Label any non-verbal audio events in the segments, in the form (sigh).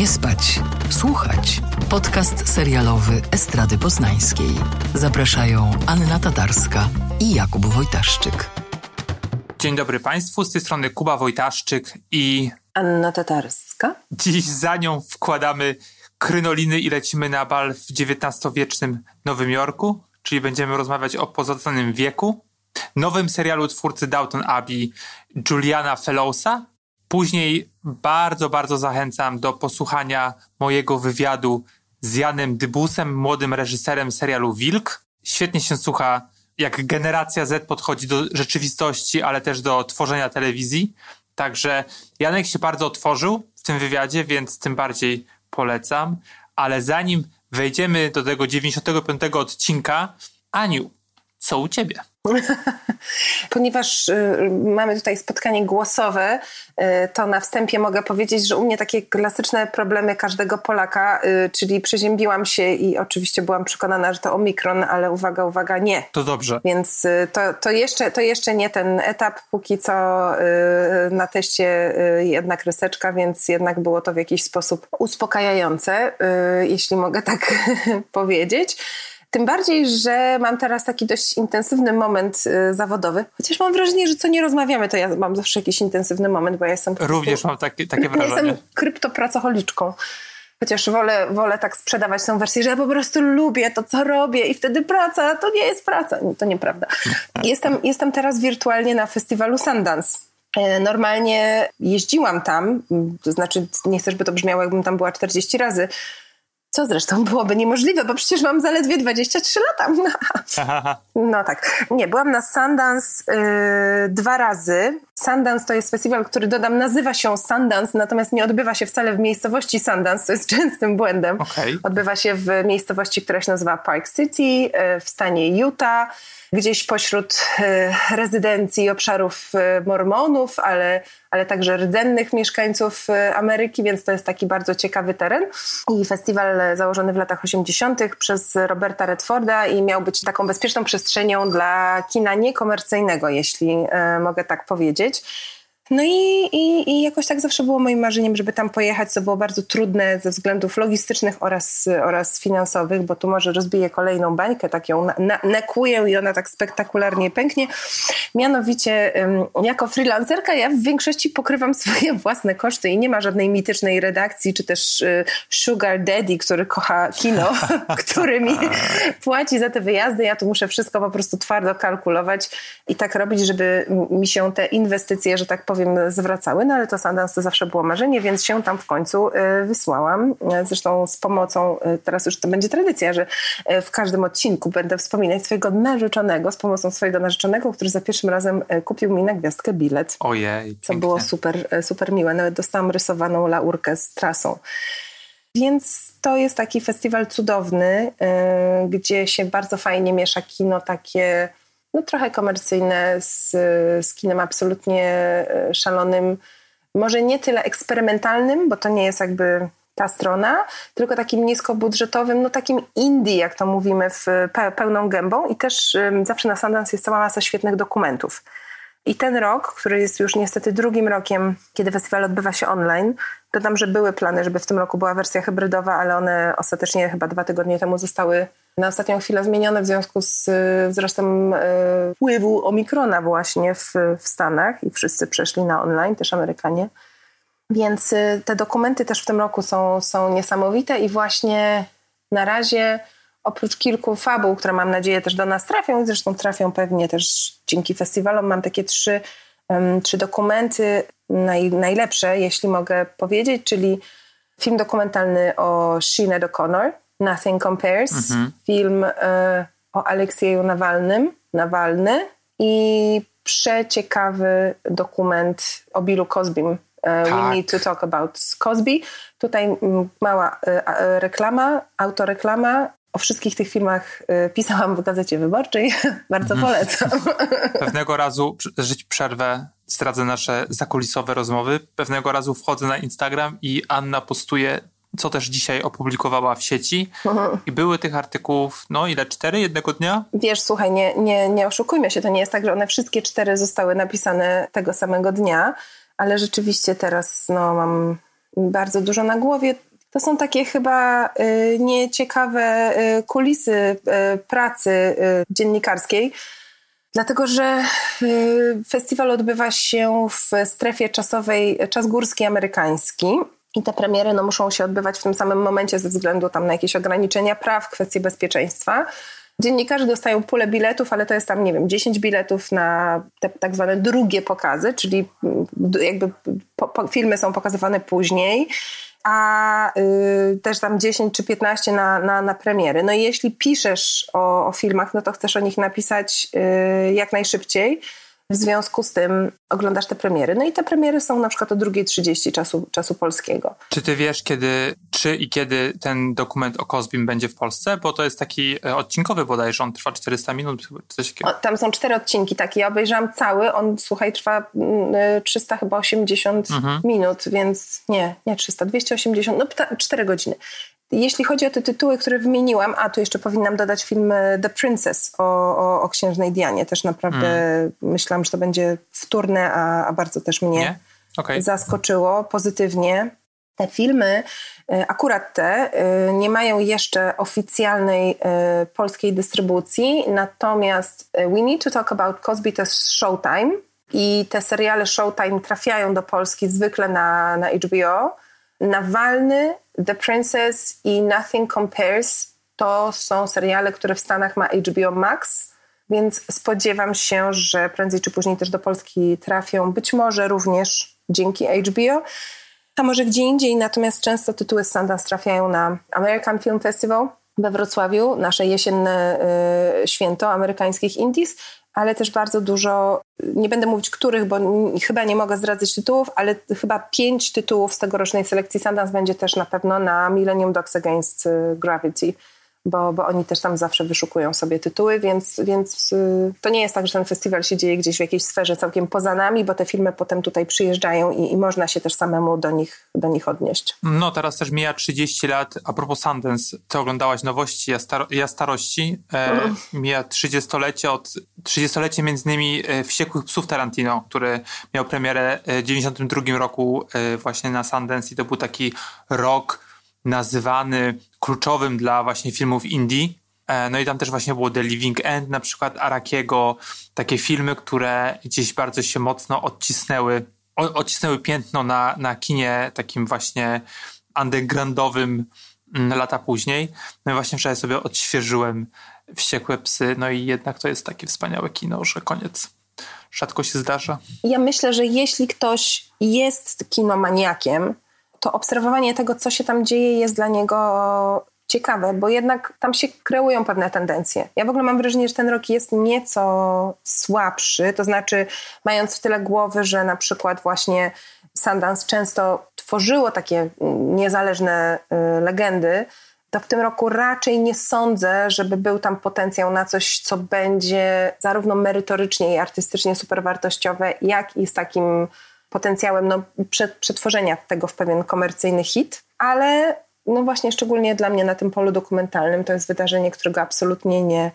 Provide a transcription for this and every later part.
Nie spać, słuchać. Podcast serialowy Estrady Poznańskiej. Zapraszają Anna Tatarska i Jakub Wojtaszczyk. Dzień dobry Państwu, z tej strony Kuba Wojtaszczyk i Anna Tatarska. Dziś za nią wkładamy krynoliny i lecimy na bal w XIX-wiecznym Nowym Jorku, czyli będziemy rozmawiać o pozostanym wieku, nowym serialu twórcy Downton Abbey Juliana Fellowsa. Później bardzo, bardzo zachęcam do posłuchania mojego wywiadu z Janem Dybusem, młodym reżyserem serialu Wilk. Świetnie się słucha, jak generacja Z podchodzi do rzeczywistości, ale też do tworzenia telewizji. Także Janek się bardzo otworzył w tym wywiadzie, więc tym bardziej polecam. Ale zanim wejdziemy do tego 95 odcinka, Aniu, co u ciebie? (laughs) Ponieważ y, mamy tutaj spotkanie głosowe, y, to na wstępie mogę powiedzieć, że u mnie takie klasyczne problemy każdego Polaka, y, czyli przeziębiłam się i oczywiście byłam przekonana, że to omikron, ale uwaga, uwaga, nie. To dobrze. Więc to, to, jeszcze, to jeszcze nie ten etap, póki co na teście jednak reseczka, więc jednak było to w jakiś sposób uspokajające, jeśli mogę tak (laughs) powiedzieć. Tym bardziej, że mam teraz taki dość intensywny moment y, zawodowy. Chociaż mam wrażenie, że co nie rozmawiamy, to ja mam zawsze jakiś intensywny moment, bo ja jestem... Również mam takie, takie (laughs) wrażenie. jestem kryptopracoholiczką. Chociaż wolę, wolę tak sprzedawać tą wersję, że ja po prostu lubię to, co robię i wtedy praca to nie jest praca. To nieprawda. (laughs) Jestem, jestem teraz wirtualnie na festiwalu Sundance. E, normalnie jeździłam tam, to znaczy nie chcę, żeby to brzmiało, jakbym tam była 40 razy, co zresztą byłoby niemożliwe, bo przecież mam zaledwie 23 lata. (laughs) No tak. Nie, byłam na Sundance yy, dwa razy. Sundance to jest festiwal, który dodam, nazywa się Sundance, natomiast nie odbywa się wcale w miejscowości Sundance, to jest (laughs) częstym błędem. Okay. Odbywa się w miejscowości, która się nazywa Park City yy, w stanie Utah gdzieś pośród e, rezydencji obszarów e, mormonów, ale, ale także rdzennych mieszkańców e, Ameryki, więc to jest taki bardzo ciekawy teren. I festiwal założony w latach 80. przez Roberta Redforda i miał być taką bezpieczną przestrzenią dla kina niekomercyjnego, jeśli mogę tak powiedzieć. No i, i, i, jakoś tak zawsze było moim marzeniem, żeby tam pojechać, co było bardzo trudne ze względów logistycznych oraz, oraz finansowych, bo tu może rozbiję kolejną bańkę, tak ją na, nekuję i ona tak spektakularnie pęknie. Mianowicie jako freelancerka ja w większości pokrywam (laughs) swoje własne koszty i nie ma żadnej mitycznej redakcji, czy też y, sugar daddy, który kocha kino, (laughs) który mi płaci za te wyjazdy. Ja tu muszę wszystko po prostu twardo kalkulować i tak robić, żeby mi się te inwestycje, że tak powiem, powiem, zwracały, no ale to Sundance to zawsze było marzenie, więc się tam w końcu y, wysłałam. Y, zresztą z pomocą, y, teraz już to będzie tradycja, że w każdym odcinku będę wspominać swojego narzeczonego, z pomocą swojego narzeczonego, który za pierwszym razem kupił mi na gwiazdkę bilet. Ojej, Co było super, super miłe. Nawet dostałam rysowaną laurkę z trasą. Więc to jest taki festiwal cudowny, gdzie się bardzo fajnie miesza kino takie no, trochę komercyjne z, z kinem absolutnie e, szalonym, może nie tyle eksperymentalnym, bo to nie jest jakby ta strona, tylko takim niskobudżetowym, no takim indie, jak to mówimy, w pełną gębą i też zawsze na Sundance jest cała masa świetnych dokumentów. I ten rok, który jest już niestety drugim rokiem, kiedy festiwal odbywa się online, dodam, że były plany, żeby w tym roku była wersja hybrydowa, ale one ostatecznie chyba dwa tygodnie temu zostały na ostatnią chwilę zmienione w związku z wzrostem e, wpływu omikrona właśnie w, w Stanach i wszyscy przeszli na online, też Amerykanie. Więc e, te dokumenty też w tym roku są, są niesamowite i właśnie na razie oprócz kilku fabuł, które mam nadzieję też do nas trafią i zresztą trafią pewnie też dzięki festiwalom, mam takie trzy, um, trzy dokumenty naj, najlepsze, jeśli mogę powiedzieć, czyli film dokumentalny o Sinead O'Connor, Nothing Compares, mhm. film y, o Aleksieju Nawalnym, Nawalny i przeciekawy dokument o Billu Cosbym. Tak. We need to talk about Cosby. Tutaj mała y, reklama, autoreklama. O wszystkich tych filmach y, pisałam w Gazecie Wyborczej. (laughs) Bardzo mhm. polecam. (laughs) Pewnego razu, żyć przerwę, zdradzę nasze zakulisowe rozmowy. Pewnego razu wchodzę na Instagram i Anna postuje co też dzisiaj opublikowała w sieci. Mhm. I były tych artykułów, no ile? Cztery jednego dnia? Wiesz, słuchaj, nie, nie, nie oszukujmy się, to nie jest tak, że one wszystkie cztery zostały napisane tego samego dnia, ale rzeczywiście teraz no, mam bardzo dużo na głowie. To są takie chyba y, nieciekawe y, kulisy y, pracy dziennikarskiej, dlatego że festiwal odbywa się w strefie czasowej czas górski amerykański. I te premiery no, muszą się odbywać w tym samym momencie ze względu tam na jakieś ograniczenia praw, kwestie bezpieczeństwa. Dziennikarze dostają pulę biletów, ale to jest tam, nie wiem, 10 biletów na te tak zwane drugie pokazy, czyli mm, jakby po, po, filmy są pokazywane później, a y, też tam 10 czy 15 na, na, na premiery. No i jeśli piszesz o, o filmach, no to chcesz o nich napisać y, jak najszybciej. W związku z tym oglądasz te premiery. No i te premiery są na przykład o 2.30 czasu, czasu polskiego. Czy ty wiesz, kiedy, czy i kiedy ten dokument o Kozbim będzie w Polsce? Bo to jest taki e, odcinkowy bodajże, on trwa 400 minut, coś. O, tam są cztery odcinki takie, ja obejrzałam cały, on słuchaj, trwa 300 mm, chyba 80 mhm. minut, więc nie, nie 300, 280, no 4 godziny. Jeśli chodzi o te tytuły, które wymieniłam, a tu jeszcze powinnam dodać film e, The Princess o, o, o księżnej Dianie. Też naprawdę mm. myślałam, że to będzie wtórne, a, a bardzo też mnie okay. zaskoczyło pozytywnie. Te filmy, e, akurat te, e, nie mają jeszcze oficjalnej polskiej dystrybucji, natomiast We Need to Talk About Cosby to jest Showtime i te seriale Showtime trafiają do Polski zwykle na, na HBO. Nawalny The Princess i Nothing Compares to są seriale, które w Stanach ma HBO Max, więc spodziewam się, że prędzej czy później też do Polski trafią, być może również dzięki HBO, a może gdzie indziej, natomiast często tytuły Sundance trafiają na American Film Festival we Wrocławiu, nasze jesienne y, święto amerykańskich indies, ale też bardzo dużo, nie będę mówić których, bo chyba nie mogę zdradzać tytułów, ale chyba pięć tytułów z tegorocznej selekcji Sundance będzie też na pewno na Millennium Dogs Against y, Gravity bo, bo oni też tam zawsze wyszukują sobie tytuły, więc, więc y, to nie jest tak, że ten festiwal się dzieje gdzieś w jakiejś sferze całkiem poza nami, bo te filmy potem tutaj przyjeżdżają i, i można się też samemu do nich, do nich odnieść. No teraz też mija 30 lat, a propos Sundance, ty oglądałaś nowości, ja, staro, ja starości, e, mhm. mija 30-lecie od 30-lecie między innymi e, Wściekłych Psów Tarantino, który miał premierę e, w 92 roku e, właśnie na Sundance i to był taki rok nazywany kluczowym dla właśnie filmów indie. E, no i tam też właśnie było The Living End, na przykład Arakiego, takie filmy, które gdzieś bardzo się mocno odcisnęły, odcisnęły piętno na, na kinie takim właśnie undergroundowym mm, lata później. No i właśnie wczoraj sobie odświeżyłem Wściekłe Psy, no i jednak to jest takie wspaniałe kino, że koniec. Rzadko się zdarza. Ja myślę, że jeśli ktoś jest kinomaniakiem, to obserwowanie tego, co się tam dzieje, jest dla niego ciekawe, bo jednak tam się kreują pewne tendencje. Ja w ogóle mam wrażenie, że ten rok jest nieco słabszy, to znaczy mając w tyle głowy, że na przykład właśnie Sundance często tworzyło takie niezależne y, legendy, to w tym roku raczej nie sądzę, żeby był tam potencjał na coś, co będzie zarówno merytorycznie i artystycznie superwartościowe, jak i z takim potencjałem no, przetworzenia tego w pewien komercyjny hit, ale no właśnie szczególnie dla mnie na tym polu dokumentalnym to jest wydarzenie, którego absolutnie nie,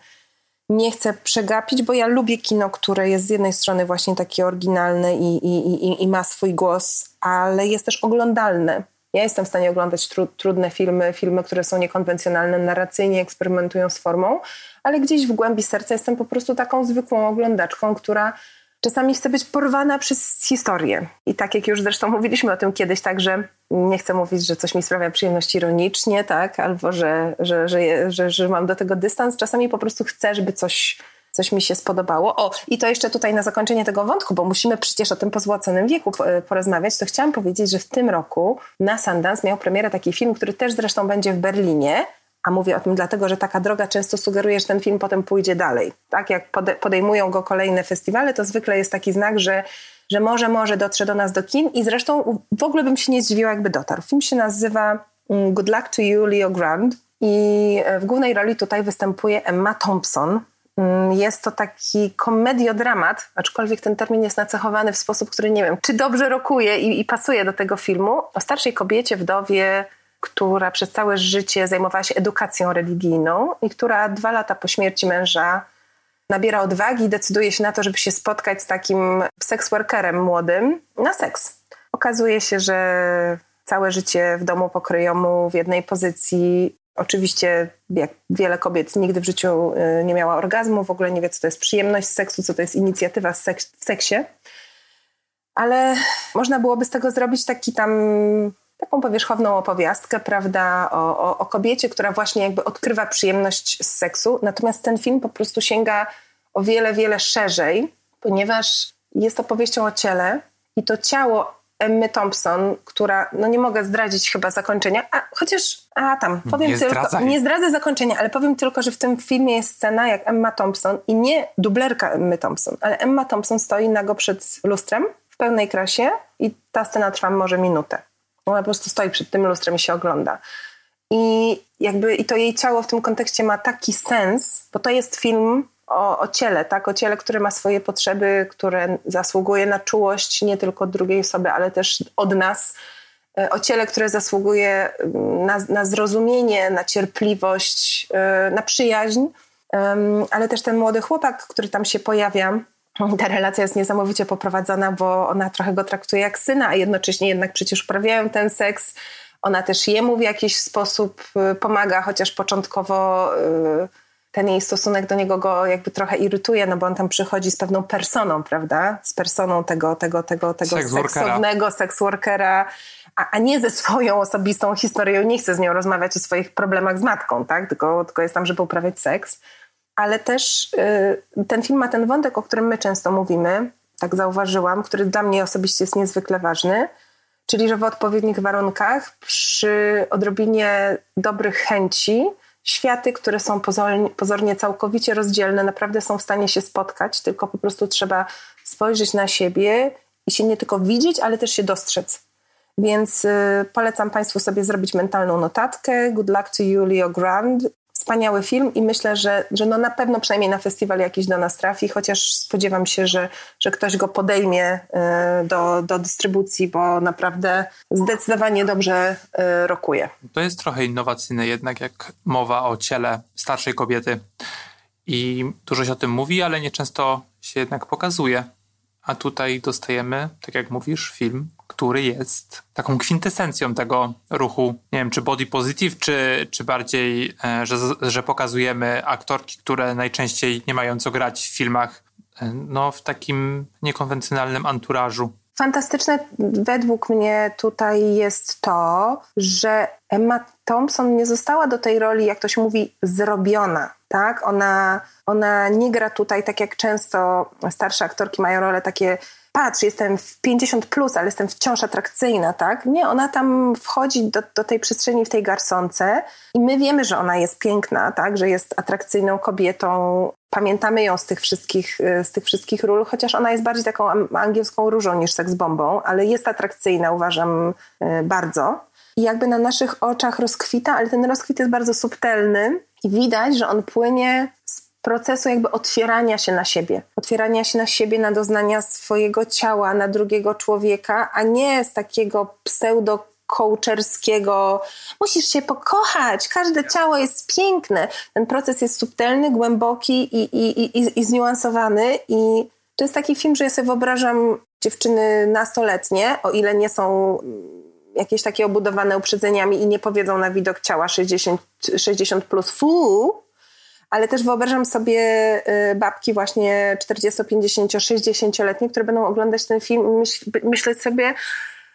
nie chcę przegapić, bo ja lubię kino, które jest z jednej strony właśnie takie oryginalne i, i, i, i ma swój głos, ale jest też oglądalne. Ja jestem w stanie oglądać tru, trudne filmy, filmy, które są niekonwencjonalne, narracyjnie eksperymentują z formą, ale gdzieś w głębi serca jestem po prostu taką zwykłą oglądaczką, która czasami chce być porwana przez historię. I tak jak już zresztą mówiliśmy o tym kiedyś, tak, że nie chcę mówić, że coś mi sprawia przyjemność ironicznie, tak, albo że, że, że, że, mam do tego dystans. Czasami po prostu chcę, żeby coś, coś mi się spodobało. O, i to jeszcze tutaj na zakończenie tego wątku, bo musimy przecież o tym pozłaconym wieku porozmawiać, to chciałam powiedzieć, że w tym roku na Sundance miał premierę taki film, który też zresztą będzie w Berlinie, a mówię o tym dlatego, że taka droga często sugeruje, że ten film potem pójdzie dalej. Tak jak podejmują go kolejne festiwale, to zwykle jest taki znak, że, że może, może dotrze do nas do kin i zresztą w ogóle bym się nie zdziwiła, jakby dotarł. Film się nazywa mm, Good Luck to You, Leo Grant i e, w głównej roli tutaj występuje Emma Thompson. Mm, jest to taki komediodramat, aczkolwiek ten termin jest nacechowany w sposób, który nie wiem, czy dobrze rokuje i, i pasuje do tego filmu. O starszej kobiecie, wdowie, która przez całe życie zajmowała się edukacją religijną i która dwa lata po śmierci męża nabiera odwagi i decyduje się na to, żeby się spotkać z takim sex workerem młodym na seks. Okazuje się, że całe życie w domu pokryjomu w jednej pozycji. Oczywiście, jak wiele kobiet, nigdy w życiu y, nie miała orgazmu, w ogóle nie wie, co to jest przyjemność seksu, co to jest inicjatywa w seksie. Ale można byłoby z tego zrobić taki tam taką powierzchowną opowiastkę, prawda, o, o, o, kobiecie, która właśnie jakby odkrywa przyjemność z seksu. Natomiast ten film po prostu sięga o wiele, wiele szerzej, ponieważ jest opowieścią o ciele i to ciało Emmy Thompson, która, no nie mogę zdradzić chyba zakończenia, a chociaż, a tam, powiem nie tylko, zdradzaj. nie zdradzę zakończenia, ale powiem tylko, że w tym filmie jest scena jak Emma Thompson i nie dublerka Emmy Thompson, ale Emma Thompson stoi nago przed lustrem w pełnej krasie i ta scena trwa może minutę. Ona po prostu stoi przed tym lustrem i się ogląda. I jakby i to jej ciało w tym kontekście ma taki sens, bo to jest film o, o, ciele, tak? O ciele, które ma swoje potrzeby, które zasługuje na czułość nie tylko drugiej osoby, ale też od nas. E, o ciele, które zasługuje mm, na, na zrozumienie, na cierpliwość, e, na przyjaźń. Ale też ten młody chłopak, który tam się pojawia, (laughs) ta relacja jest niesamowicie poprowadzona, bo ona trochę go traktuje jak syna, a jednocześnie jednak przecież uprawiają ten seks. Ona też jemu w jakiś sposób y, pomaga, chociaż początkowo y, ten jej stosunek do niego go jakby trochę irytuje, no bo on tam przychodzi z pewną personą, prawda? Z personą tego, tego, tego, tego seksownego seksworkera, a, a nie ze swoją osobistą historią. Nie chce z nią rozmawiać o swoich problemach z matką, tak? Tylko, tylko jest tam, żeby uprawiać seks ale też y, ten film ma ten wątek, o którym my często mówimy, tak zauważyłam, który dla mnie osobiście jest niezwykle ważny, czyli że w odpowiednich warunkach, przy odrobinie dobrych chęci, światy, które są pozornie, całkowicie rozdzielne, naprawdę są w stanie się spotkać, tylko po prostu trzeba spojrzeć na siebie i się nie tylko widzieć, ale też się dostrzec. Więc y, polecam Państwu sobie zrobić mentalną notatkę. Good luck to you, Leo Grand wspaniały film i myślę, że, że no na pewno przynajmniej na festiwal jakiś do nas trafi, chociaż spodziewam się, że, że ktoś go podejmie e, do, do dystrybucji, bo naprawdę zdecydowanie dobrze e, rokuje. To jest trochę innowacyjne jednak, jak mowa o ciele starszej kobiety. I dużo się o tym mówi, ale nieczęsto się jednak pokazuje. A tutaj dostajemy, tak jak mówisz, film, który jest taką kwintesencją tego ruchu, nie wiem, czy body positive, czy, czy bardziej, e, że, że pokazujemy aktorki, które najczęściej nie mają co grać w filmach, e, no w takim niekonwencjonalnym anturażu. Fantastyczne według mnie tutaj jest to, że Emma Thompson nie została do tej roli, jak to się mówi, zrobiona. Tak? Ona, ona nie gra tutaj tak jak często starsze aktorki mają role takie patrz, jestem w 50 plus, ale jestem wciąż atrakcyjna, tak? Nie, ona tam wchodzi do, do tej przestrzeni w tej garsonce i my wiemy, że ona jest piękna, tak? Że jest atrakcyjną kobietą. Pamiętamy ją z tych wszystkich, y, z tych wszystkich ról, chociaż ona jest bardziej taką angielską różą niż seks bombą, ale jest atrakcyjna, uważam, y, bardzo. I jakby na naszych oczach rozkwita, ale ten rozkwit jest bardzo subtelny i widać, że on płynie z procesu jakby otwierania się na siebie. Otwierania się na siebie, na doznania swojego ciała, na drugiego człowieka, a nie z takiego pseudo coacherskiego, musisz się pokochać, każde ciało jest piękne. Ten proces jest subtelny, głęboki i, i, i, i zniuansowany i to jest taki film, że ja sobie wyobrażam dziewczyny nastoletnie, o ile nie są jakieś takie obudowane uprzedzeniami i nie powiedzą na widok ciała 60, 60 plus fu, ale też wyobrażam sobie y, babki właśnie 40, 50, 60-letnie, które będą oglądać ten film i myśl, myśleć sobie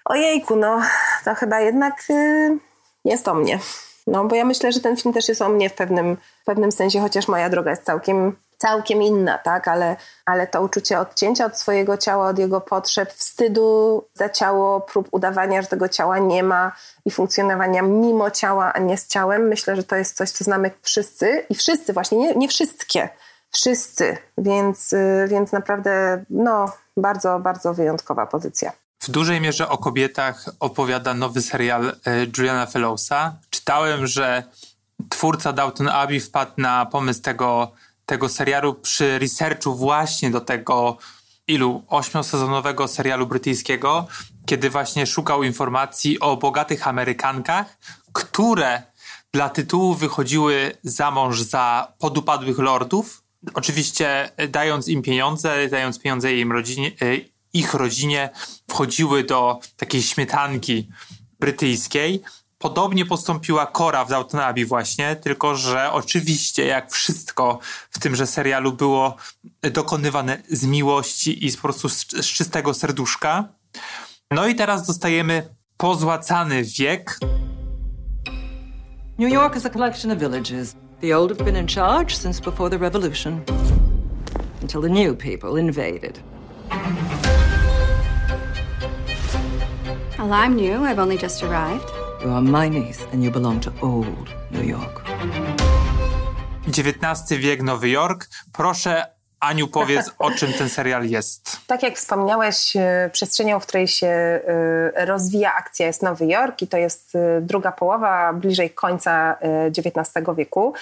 ojejku, no to chyba jednak y, jest o mnie. No bo ja myślę, że ten film też jest o mnie w pewnym, w pewnym sensie, chociaż moja droga jest całkiem całkiem inna, tak? Ale, ale to uczucie odcięcia od swojego ciała, od jego potrzeb, wstydu za ciało, prób udawania, że tego ciała nie ma i funkcjonowania mimo ciała, a nie z ciałem, myślę, że to jest coś, co znamy wszyscy i wszyscy właśnie, nie, nie wszystkie, wszyscy, więc, y, więc naprawdę no, bardzo, bardzo wyjątkowa pozycja. W dużej mierze o kobietach opowiada nowy serial y, Juliana Fellowsa. Czytałem, że twórca Downton Abbey wpadł na pomysł tego tego serialu przy researchu właśnie do tego ilu ośmiosezonowego serialu brytyjskiego, kiedy właśnie szukał informacji o bogatych Amerykankach, które dla tytułu wychodziły za mąż za podupadłych lordów, oczywiście dając im pieniądze, dając pieniądze im rodzinie, e, ich rodzinie, wchodziły do takiej śmietanki brytyjskiej. Podobnie postąpiła Cora w Downton Abbey właśnie, tylko że oczywiście jak wszystko w tymże serialu było dokonywane z miłości i z po prostu z, z czystego serduszka. No i teraz dostajemy pozłacany wiek. New York is a collection of villages. The old have been in charge since before the revolution, until the new people invaded. Well, I'm new. I've only just arrived. You are my niece, and you belong to old New York. XIX wiek, Nowy Jork. Proszę, Aniu, powiedz, o czym ten serial jest. (laughs) Tak jak wspomniałeś, e, przestrzenią, w której się e, rozwija akcja jest Nowy Jork i to jest e, druga połowa, bliżej końca XIX wieku.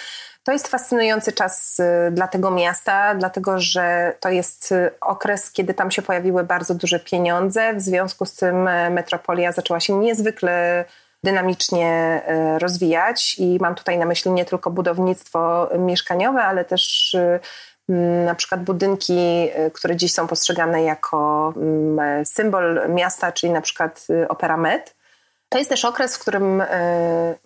To jest fascynujący czas dla tego miasta, dlatego że to jest okres, kiedy tam się pojawiły bardzo duże pieniądze. W związku z tym metropolia zaczęła się niezwykle dynamicznie rozwijać i mam tutaj na myśli nie tylko budownictwo mieszkaniowe, ale też na przykład budynki, które dziś są postrzegane jako symbol miasta, czyli na przykład Opera Met. To jest też okres, w którym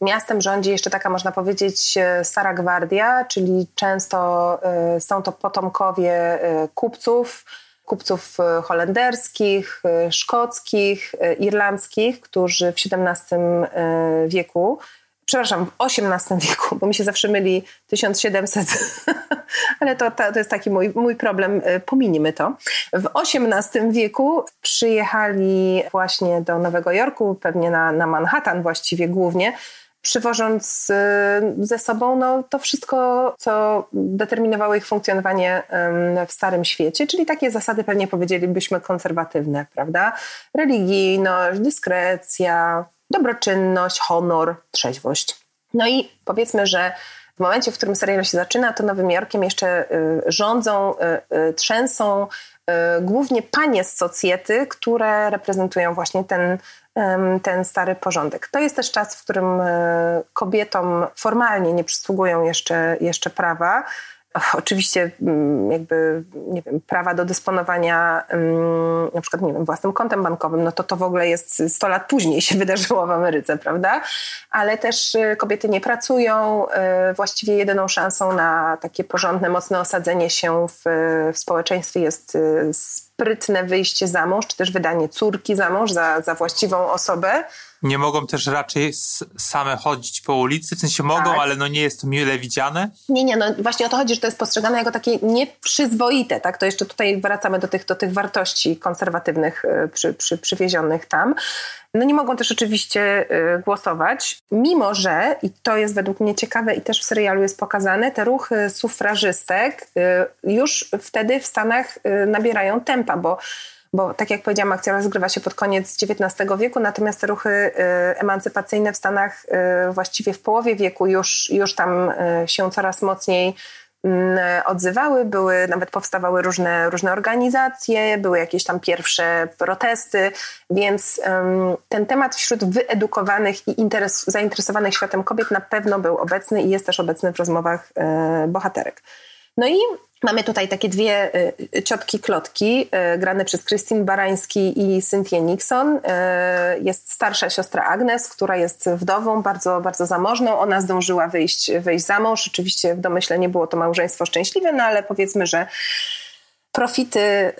miastem rządzi jeszcze taka, można powiedzieć, stara gwardia, czyli często są to potomkowie kupców, kupców holenderskich, szkockich, irlandzkich, którzy w XVII wieku przepraszam, w XVIII (laughs) wieku, bo mi się zawsze myli 1700, (laughs) ale to, to, to jest taki mój, mój problem, pominimy to. W XVIII wieku przyjechali właśnie do Nowego Jorku, pewnie na, na Manhattan właściwie głównie, przywożąc ze sobą no, to wszystko, co determinowało ich funkcjonowanie w Starym Świecie, czyli takie zasady pewnie powiedzielibyśmy konserwatywne, prawda? Religijność, dyskrecja, dobroczynność, honor, trzeźwość. No i powiedzmy, że w momencie, w którym serial się zaczyna, to Nowym Jorkiem jeszcze y, rządzą, y, y, trzęsą głównie panie z socjety, które reprezentują właśnie ten, ten stary porządek. To jest też czas, w którym kobietom formalnie nie przysługują jeszcze, jeszcze prawa, Oczywiście mm, jakby, nie wiem, prawa do dysponowania mm, na przykład, nie wiem, własnym kontem bankowym, no to to w ogóle jest 100 lat później się (laughs) wydarzyło w Ameryce, prawda? Ale też y, kobiety nie pracują. Y, właściwie jedyną szansą na takie porządne, mocne osadzenie się w, w społeczeństwie jest y, sprytne wyjście za mąż, czy też wydanie córki za mąż, za, za właściwą osobę nie mogą też raczej same chodzić po ulicy, w sensie mogą, tak. ale no nie jest to mile widziane? Nie, nie, no właśnie o to chodzi, że to jest postrzegane jako takie nieprzyzwoite, tak? To jeszcze tutaj wracamy do tych, do tych wartości konserwatywnych e, przy, przy, przywiezionych tam. No nie mogą też oczywiście e, głosować, mimo że, i to jest według mnie ciekawe i też w serialu jest pokazane, te ruchy sufrażystek e, już wtedy w Stanach nabierają tempa, bo bo tak jak powiedziałam, akcja rozgrywa się pod koniec XIX wieku, natomiast te ruchy y, emancypacyjne w Stanach y, właściwie w połowie wieku już, już tam y, się coraz mocniej mm, odzywały, były, nawet powstawały różne, różne organizacje, były jakieś tam pierwsze protesty, więc um, ten temat wśród wyedukowanych i interes, zainteresowanych światem kobiet na pewno był obecny i jest też obecny w rozmowach e, bohaterek. No i Mamy tutaj takie dwie y, ciotki klotki, y, grane przez Christine Barański i Cynthia Nixon. Jest starsza siostra Agnes, która jest wdową, bardzo, bardzo zamożną. Ona zdążyła wyjść, wyjść za mąż. Oczywiście w domyśle nie było to małżeństwo szczęśliwe, no ale powiedzmy, że profity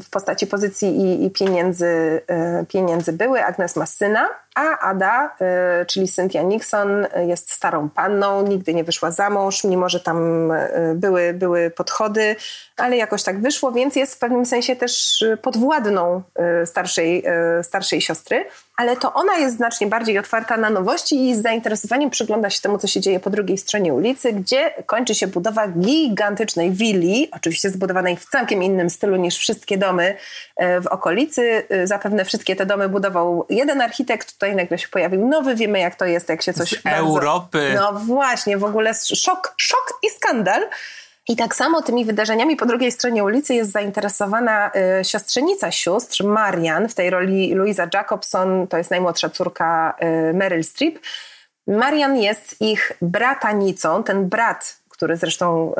w postaci pozycji i, pieniędzy, pieniędzy były. Agnes ma syna a Ada, y, czyli Cynthia Nixon, jest starą panną, nigdy nie wyszła za mąż, mimo że tam y, były, były podchody, ale jakoś tak wyszło, więc jest w pewnym sensie też podwładną y, starszej, starszej siostry. Ale to ona jest znacznie bardziej otwarta na nowości i z zainteresowaniem przygląda się temu, co się dzieje po drugiej stronie ulicy, gdzie kończy się budowa gigantycznej willi, oczywiście zbudowanej w całkiem innym stylu niż wszystkie domy w okolicy. Zapewne wszystkie te domy budował jeden architekt, tutaj nagle się pojawił nowy, wiemy jak to jest, jak się coś... Z bardzo, Europy. No właśnie, w ogóle szok, szok i skandal. I tak samo tymi wydarzeniami po drugiej stronie ulicy jest zainteresowana y, siostrzenica sióstr, Marian, w tej roli Louisa Jacobson, to jest najmłodsza córka y, Meryl Streep. Marian jest ich bratanicą, ten brat, który zresztą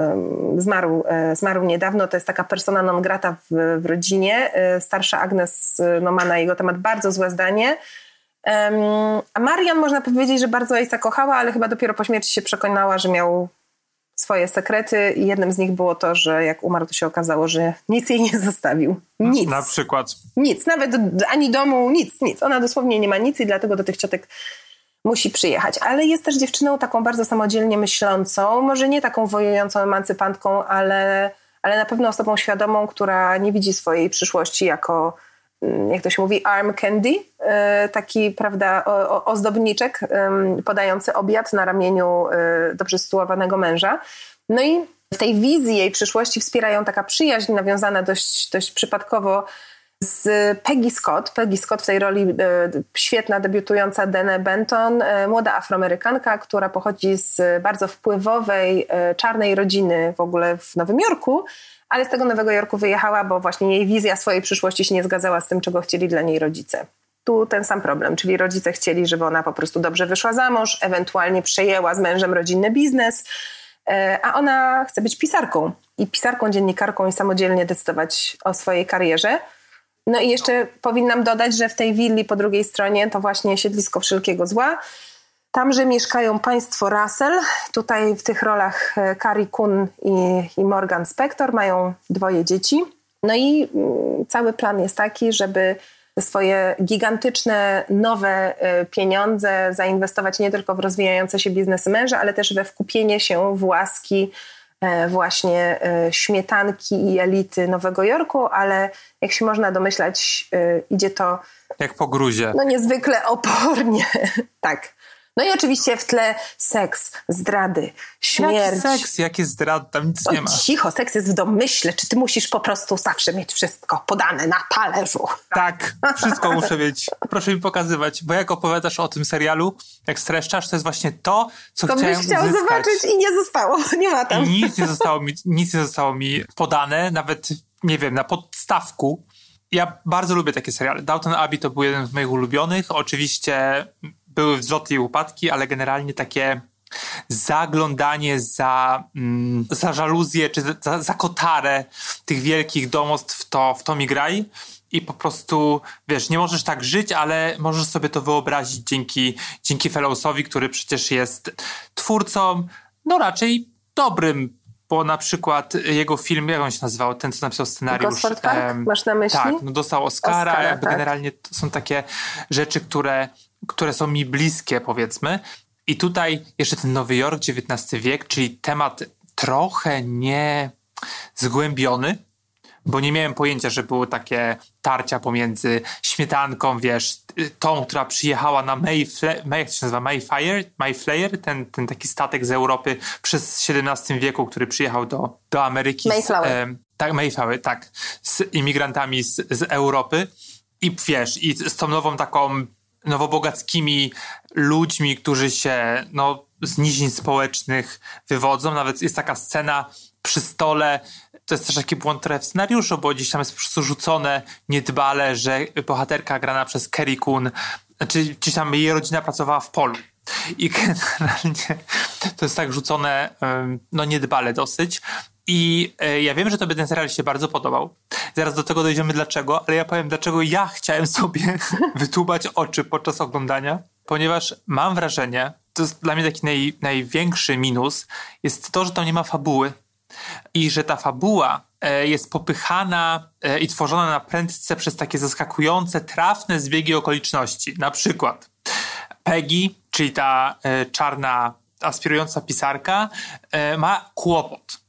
y, zmarł, y, zmarł niedawno, to jest taka persona non grata w, w rodzinie. Y, starsza Agnes no, ma na jego temat bardzo złe zdanie, A Marian można powiedzieć, że bardzo Ace'a kochała, ale chyba dopiero po śmierci się przekonała, że miał swoje sekrety i jednym z nich było to, że jak umarł, to się okazało, że nic jej nie zostawił. Nic. Na przykład. Nic, nawet ani domu, nic, nic. Ona dosłownie nie ma nic i dlatego do tych ciotek musi przyjechać. Ale jest też dziewczyną taką bardzo samodzielnie myślącą, może nie taką wojującą emancypantką, ale, ale na pewno osobą świadomą, która nie widzi swojej przyszłości jako jak to się mówi, arm candy, e, taki, prawda, ozdobniczek podający obiad na ramieniu e, dobrze sytuowanego męża. No i w tej wizji jej przyszłości wspierają taka przyjaźń nawiązana dość, dość przypadkowo z Peggy Scott. Peggy Scott w tej roli e, świetna, debiutująca Dene Benton, młoda afroamerykanka, która pochodzi z bardzo wpływowej, czarnej rodziny w ogóle w Nowym Jorku, ale z tego Nowego Jorku wyjechała, bo właśnie jej wizja swojej przyszłości się nie zgadzała z tym, czego chcieli dla niej rodzice. Tu ten sam problem, czyli rodzice chcieli, żeby ona po prostu dobrze wyszła za mąż, ewentualnie przejęła z mężem rodzinny biznes, e, a ona chce być pisarką i pisarką, dziennikarką i samodzielnie decydować o swojej karierze. No i jeszcze powinnam dodać, że w tej willi po drugiej stronie to właśnie siedlisko wszelkiego zła, Tamże mieszkają państwo Russell. Tutaj w tych rolach e, Carrie Kun i, i Morgan Spector mają dwoje dzieci. No i mm, cały plan jest taki, żeby swoje gigantyczne, nowe e, pieniądze zainwestować nie tylko w rozwijające się biznesy męża, ale też we wkupienie się w łaski e, właśnie śmietanki i elity Nowego Jorku, ale jak się można domyślać, idzie to. Jak po gruzie. No niezwykle opornie. (laughs) tak. No i oczywiście w tle seks, zdrady, śmierć. Jaki seks, jakie zdrady, tam nic nie ma. Cicho, seks jest w domyśle. Czy ty musisz po prostu zawsze mieć wszystko podane na talerzu? Tak, wszystko muszę mieć. Proszę mi pokazywać, bo jak opowiadasz o tym serialu, jak streszczasz, to jest właśnie to, co, co chciałem chciał uzyskać. zobaczyć i nie zostało, nie ma tam. I nic nie zostało mi, nic nie zostało mi podane, nawet, nie wiem, na podstawku. Ja bardzo lubię takie seriale. Downton Abbey to był jeden z moich ulubionych. Oczywiście były wzloty i upadki, ale generalnie takie zaglądanie za, mm, za żaluzję czy za, za kotarę tych wielkich domostw, to, w to mi graj. I po prostu, wiesz, nie możesz tak żyć, ale możesz sobie to wyobrazić dzięki, dzięki Fellowsowi, który przecież jest twórcą, no raczej dobrym bo na przykład jego film, jak on się nazywał, ten co napisał scenariusz. Gosford Park? Masz na myśli? Tak, no dostał Oscara, Oscara tak. generalnie to są takie rzeczy, które które są mi bliskie, powiedzmy. I tutaj jeszcze ten Nowy Jork, XIX wiek, czyli temat trochę nie zgłębiony, bo nie miałem pojęcia, że były takie tarcia pomiędzy śmietanką, wiesz, tą, która przyjechała na Mayfla- May, jak to się nazywa, Mayfire, Mayflayer, ten, ten taki statek z Europy przez XVII wieku, który przyjechał do, do Ameryki. Mayflower. Z, e, tak, Mayflower, tak, z imigrantami z, z Europy. I wiesz, i z tą nową taką nowobogackimi ludźmi, którzy się no, z nizin społecznych wywodzą. Nawet jest taka scena przy stole, to jest też taki błąd trochę w scenariuszu, bo gdzieś tam jest po prostu rzucone niedbale, że bohaterka grana przez Kerry Kun, znaczy gdzieś tam jej rodzina pracowała w polu. I (laughs) generalnie to jest tak rzucone, no niedbale dosyć. I e, ja wiem, że tobie ten serial się bardzo podobał. Zaraz do tego dojdziemy dlaczego, ale ja powiem, dlaczego ja chciałem sobie (laughs) wytłubać oczy podczas oglądania, ponieważ mam wrażenie, to jest dla mnie taki naj, największy minus, jest to, że tam nie ma fabuły. I że ta fabuła e, jest popychana e, i tworzona na prędce przez takie zaskakujące, trafne zbiegi okoliczności. Na przykład Peggy, czyli ta czarna, aspirująca pisarka, ma kłopot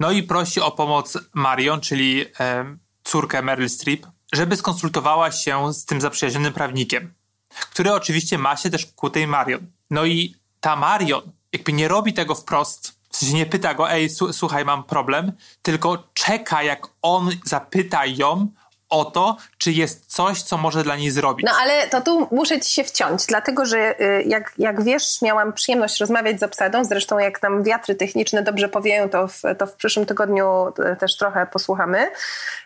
no i prosi o pomoc Marion, czyli e, córkę Meryl Streep, żeby skonsultowała się z tym zaprzyjaźnionym prawnikiem, który oczywiście ma się ku ku tej Marion. No i ta Marion jakby nie robi tego wprost, w sensie nie pyta go, ej, słuchaj, mam problem, tylko czeka, jak on zapyta ją o to, czy jest coś, co może dla niej zrobić. No ale to tu muszę ci się wciąć, dlatego że y, jak, jak wiesz, miałam przyjemność rozmawiać z obsadą, zresztą jak nam wiatry techniczne dobrze powieją, to w, to w przyszłym tygodniu y, też trochę posłuchamy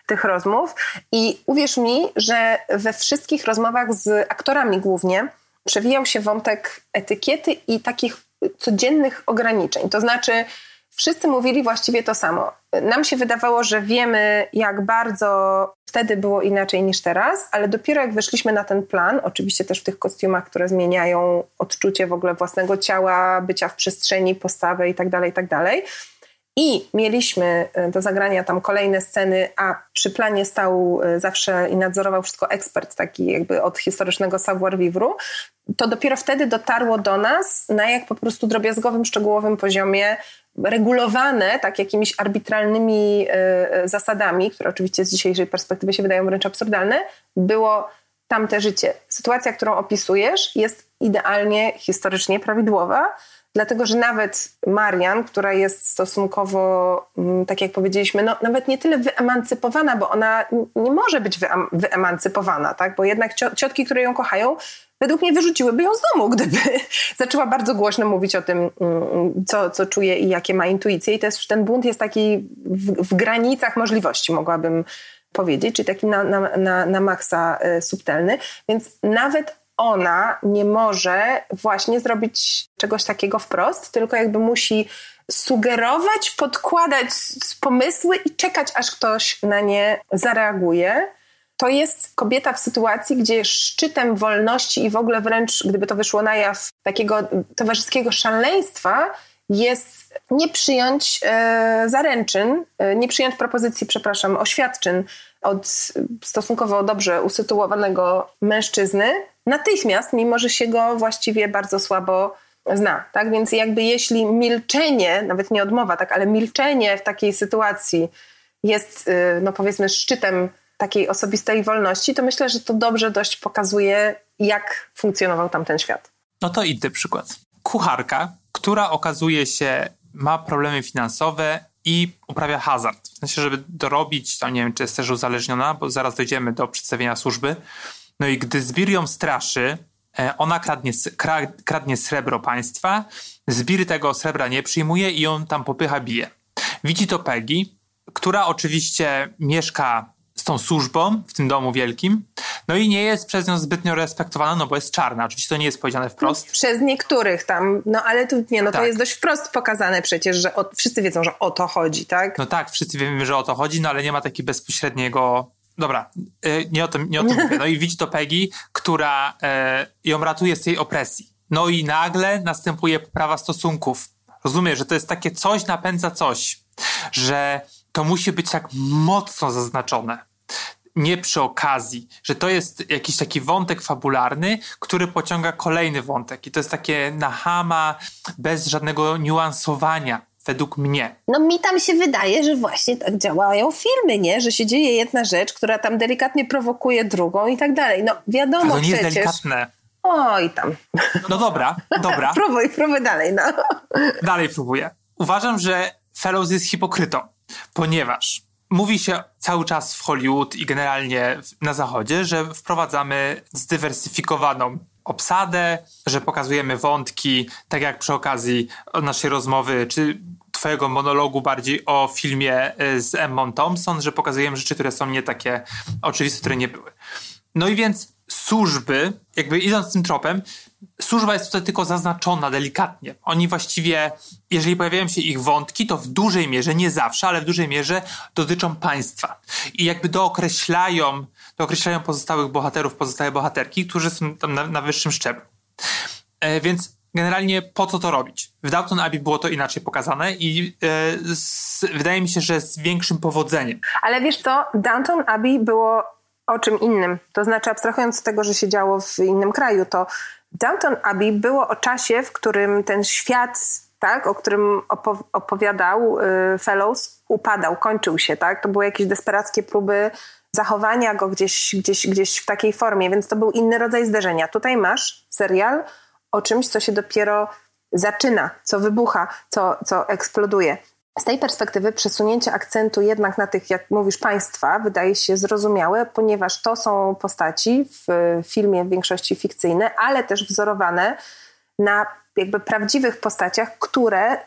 tych rozmów. I uwierz mi, że we wszystkich rozmowach z aktorami głównie przewijał się wątek etykiety i takich codziennych ograniczeń, to znaczy wszyscy mówili właściwie to samo. Nam się wydawało, że wiemy, jak bardzo wtedy było inaczej niż teraz, ale dopiero jak weszliśmy na ten plan, oczywiście też w tych kostiumach, które zmieniają odczucie w ogóle własnego ciała, bycia w przestrzeni, postawę itd., tak itd., tak i mieliśmy e, do zagrania tam kolejne sceny, a przy planie stał e, zawsze i nadzorował wszystko ekspert, taki jakby od historycznego savoir-vivre, to dopiero wtedy dotarło do nas na jak po prostu drobiazgowym, szczegółowym poziomie regulowane tak jakimiś arbitralnymi y, zasadami, które oczywiście z dzisiejszej perspektywy się wydają wręcz absurdalne, było tamte życie. Sytuacja, którą opisujesz, jest idealnie historycznie prawidłowa, dlatego że nawet Marian, która jest stosunkowo, mm, tak jak powiedzieliśmy, no, nawet nie tyle wyemancypowana, bo ona nie może być wyemancypowana, tak? bo jednak ciotki, które ją kochają, według mnie wyrzuciłyby ją z domu, gdyby (laughs) zaczęła bardzo głośno mówić o tym, mm, co, co czuje i jakie ma intuicje. I też ten bunt jest taki w, w granicach możliwości, mogłabym powiedzieć, czyli taki na, na, na, na maksa y, subtelny. Więc nawet ona nie może właśnie zrobić czegoś takiego wprost, tylko jakby musi sugerować, podkładać pomysły i czekać, aż ktoś na nie zareaguje to jest kobieta w sytuacji, gdzie szczytem wolności i w ogóle wręcz, gdyby to wyszło na jaw, takiego towarzyskiego szaleństwa jest nie przyjąć e, zaręczyn, e, nie przyjąć propozycji, przepraszam, oświadczyn od stosunkowo dobrze usytuowanego mężczyzny natychmiast, mimo że się go właściwie bardzo słabo zna. Tak więc jakby jeśli milczenie, nawet nie odmowa, tak, ale milczenie w takiej sytuacji jest, e, no powiedzmy, szczytem takiej osobistej wolności, to myślę, że to dobrze dość pokazuje, jak funkcjonował tam ten świat. No to inny przykład. Kucharka, która okazuje się ma problemy finansowe i uprawia hazard. W sensie, żeby dorobić, tam nie wiem, czy jest też uzależniona, bo zaraz dojdziemy do przedstawienia służby. No i gdy zbir ją straszy, e, ona kradnie, kradnie srebro państwa, zbir tego srebra nie przyjmuje i ją tam popycha, bije. Widzi to Peggy, która oczywiście mieszka z tą służbą w tym domu wielkim, no i nie jest przez nią zbytnio respektowana, no bo jest czarna. Oczywiście to nie jest powiedziane wprost. Przez niektórych tam, no ale tu nie, no tak. to jest dość wprost pokazane przecież, że o, wszyscy wiedzą, że o to chodzi, tak? No tak, wszyscy wiemy, że o to chodzi, no ale nie ma takiego bezpośredniego Dobra, yy, nie o tym, nie o tym mówię. No i widzi to Peggy, która yy, ją ratuje z tej opresji. No i nagle następuje poprawa stosunków. Rozumiem, że to jest takie coś napędza coś, że to musi być tak mocno zaznaczone nie przy okazji, że to jest jakiś taki wątek fabularny, który pociąga kolejny wątek. I to jest takie nahama bez żadnego niuansowania. Według mnie. No mi tam się wydaje, że właśnie tak działają filmy, nie? Że się dzieje jedna rzecz, która tam delikatnie prowokuje drugą i tak dalej. No wiadomo Ale to nie przecież. jest delikatne. Oj tam. No dobra, dobra. (laughs) próbuj, próbuj dalej, no. Dalej próbuję. Uważam, że Fellows jest hipokrytą, ponieważ mówi się cały czas w Hollywood i generalnie na zachodzie, że wprowadzamy zdywersyfikowaną obsadę, że pokazujemy wątki, tak jak przy okazji naszej rozmowy, czy twojego monologu bardziej o filmie y, z Emmą Thompson, że pokazujemy rzeczy, które są nie takie oczywiste, które nie były. No i więc służby, jakby idąc tym tropem, służba jest tutaj tylko zaznaczona delikatnie. Oni właściwie, jeżeli pojawiają się ich wątki, to w dużej mierze, nie zawsze, ale w dużej mierze dotyczą państwa. I jakby dookreślają, dookreślają pozostałych bohaterów, pozostałe bohaterki, którzy są tam na, na wyższym szczeblu. E, więc generalnie po co to robić? W Downton Abbey było to inaczej pokazane i e, z, wydaje mi się, że z większym powodzeniem. Ale wiesz co, Downton Abbey było o czym innym. To znaczy, abstrahując od tego, że się działo w innym kraju, to Downton Abbey było o czasie, w którym ten świat, tak, o którym opowiadał y, Fellows, upadał, kończył się. Tak? To były jakieś desperackie próby zachowania go gdzieś, gdzieś, gdzieś w takiej formie, więc to był inny rodzaj zderzenia. Tutaj masz serial o czymś, co się dopiero zaczyna, co wybucha, co, co eksploduje. Z tej perspektywy przesunięcie akcentu jednak na tych, jak mówisz, państwa wydaje się zrozumiałe, ponieważ to są postaci w filmie w większości fikcyjne, ale też wzorowane na jakby prawdziwych postaciach, które,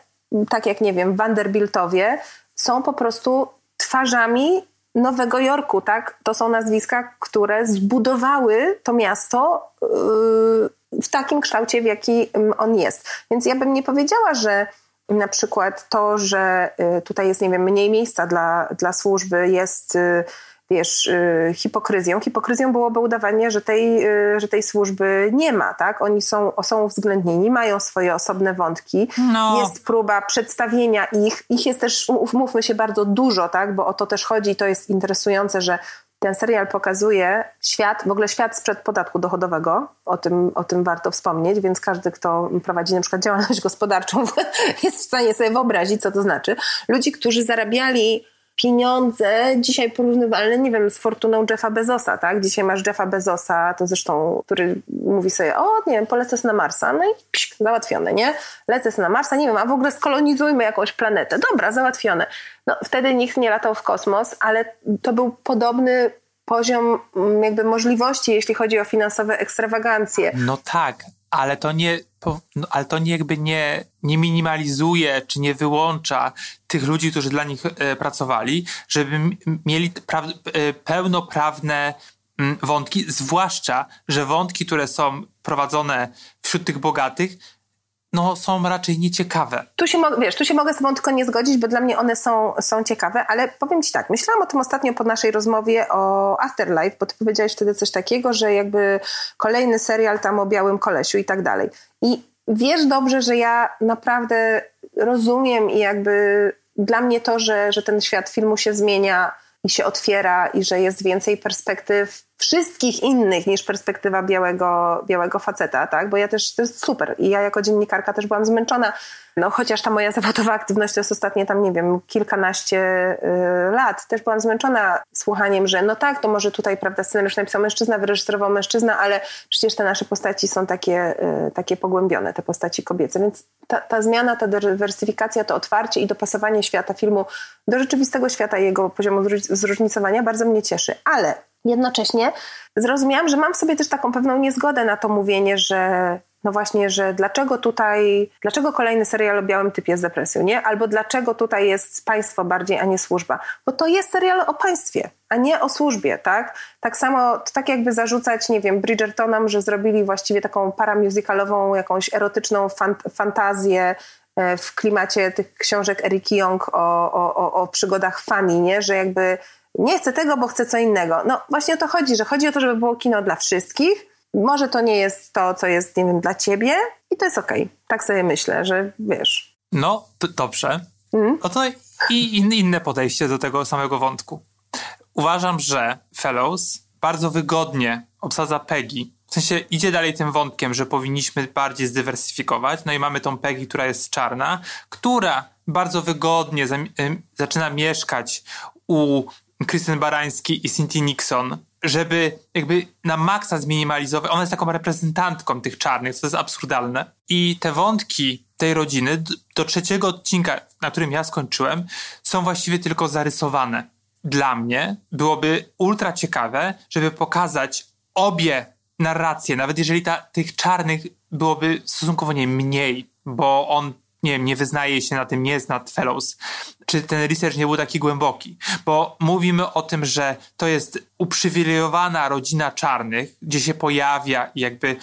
tak jak nie wiem, Vanderbiltowie, są po prostu twarzami Nowego Jorku, tak? To są nazwiska, które zbudowały to miasto yy, w takim kształcie, w jaki on jest. Więc ja bym nie powiedziała, że na przykład to, że y, tutaj jest, nie wiem, mniej miejsca dla, dla służby, jest y, wiesz, y, hipokryzją. Hipokryzją byłoby udawanie, że tej, że tej służby nie ma, tak? Oni są, są uwzględnieni, mają swoje osobne wątki. No. Jest próba przedstawienia ich. Ich jest też, umówmy się, bardzo dużo, tak? Bo o to też chodzi i to jest interesujące, że ten serial pokazuje świat, w ogóle świat sprzed podatku dochodowego, o tym, o tym warto wspomnieć, więc każdy, kto prowadzi na przykład działalność gospodarczą (laughs) jest w stanie sobie wyobrazić, co to znaczy. Ludzi, którzy zarabiali pieniądze dzisiaj porównywalne, nie wiem, z fortuną Jeffa Bezosa, tak? Dzisiaj masz Jeffa Bezosa, to zresztą, który mówi sobie, o nie wiem, polecę na Marsa, no i psz, załatwione, nie? Lecę na Marsa, nie wiem, a w ogóle skolonizujmy jakąś planetę. Dobra, załatwione. No wtedy nikt nie latał w kosmos, ale to był podobny poziom mm, jakby możliwości, jeśli chodzi o finansowe ekstrawagancje. No tak, ale to nie, no, ale to nie jakby nie, nie minimalizuje czy nie wyłącza tych ludzi, którzy dla nich e, pracowali, żeby mieli pra, e, pełnoprawne wątki, zwłaszcza, że wątki, które są prowadzone wśród tych bogatych, no, są raczej nieciekawe. Tu się, wiesz, tu się mogę z tobą tylko nie zgodzić, bo dla mnie one są, są ciekawe, ale powiem ci tak, myślałam o tym ostatnio po naszej rozmowie o Afterlife, bo ty powiedziałeś wtedy coś takiego, że jakby kolejny serial tam o białym kolesiu i tak dalej. I wiesz dobrze, że ja naprawdę rozumiem i jakby dla mnie to, że, że ten świat filmu się zmienia i się otwiera i że jest więcej perspektyw wszystkich innych niż perspektywa białego, białego faceta, tak? Bo ja też, to jest super. I ja jako dziennikarka też byłam zmęczona. No chociaż ta moja (laughs) zawodowa aktywność to jest ostatnie tam, nie wiem, kilkanaście y, lat. Też byłam zmęczona słuchaniem, że no tak, to może tutaj, prawda, scenariusz napisał mężczyzna, wyreżyserował mężczyzna, ale przecież te nasze postaci są takie, y, takie pogłębione, te postaci kobiece. Więc ta, ta zmiana, ta dywersyfikacja, to otwarcie i dopasowanie świata filmu do rzeczywistego świata i jego poziomu zróżnicowania bardzo mnie cieszy. Ale jednocześnie zrozumiałam, że mam w sobie też taką pewną niezgodę na to mówienie, że no właśnie, że dlaczego tutaj, dlaczego kolejny serial o białym typie z depresją, nie? Albo dlaczego tutaj jest państwo bardziej, a nie służba? Bo to jest serial o państwie, a nie o służbie, tak? Tak samo, to tak jakby zarzucać, nie wiem, Bridgertonom, że zrobili właściwie taką paramusicalową, jakąś erotyczną fant fantazję e, w klimacie tych książek Eriki Young o, o, o, o przygodach Fanny, nie? Że jakby nie chcę tego, bo chcę co innego. No właśnie o to chodzi, że chodzi o to, żeby było kino dla wszystkich. Może to nie jest to, co jest, nie wiem, dla ciebie i to jest okej. Okay. Tak sobie myślę, że wiesz. No, dobrze. Mm? No to i inne podejście do tego samego wątku. Uważam, że Fellows bardzo wygodnie obsadza Peggy. W sensie idzie dalej tym wątkiem, że powinniśmy bardziej zdywersyfikować. No i mamy tą Peggy, która jest czarna, która bardzo wygodnie zaczyna mieszkać u Krystyn Barański i Cynthia Nixon, żeby jakby na maksa zminimalizować. Ona jest taką reprezentantką tych czarnych, co jest absurdalne. I te wątki tej rodziny do trzeciego odcinka, na którym ja skończyłem, są właściwie tylko zarysowane. Dla mnie byłoby ultra ciekawe, żeby pokazać obie narracje, nawet jeżeli ta, tych czarnych byłoby stosunkowo nie mniej, bo on nie wiem, nie wyznaje się na tym, nie jest nad Fellows, czy ten research nie był taki głęboki, bo mówimy o tym, że to jest uprzywilejowana rodzina czarnych, gdzie się pojawia jakby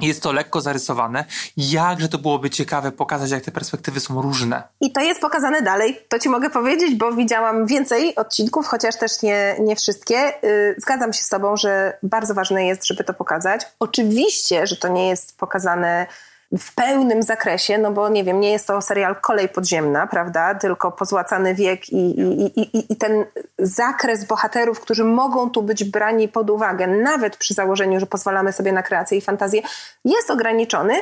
jest to lekko zarysowane. Jakże to byłoby ciekawe pokazać, jak te perspektywy są różne. I to jest pokazane dalej, to ci mogę powiedzieć, bo widziałam więcej odcinków, chociaż też nie, nie wszystkie. Yy, zgadzam się z tobą, że bardzo ważne jest, żeby to pokazać. Oczywiście, że to nie jest pokazane w pełnym zakresie, no bo nie wiem, nie jest to serial kolej podziemna, prawda, tylko pozłacany wiek i, i, i, i ten zakres bohaterów, którzy mogą tu być brani pod uwagę, nawet przy założeniu, że pozwalamy sobie na kreację i fantazję, jest ograniczony,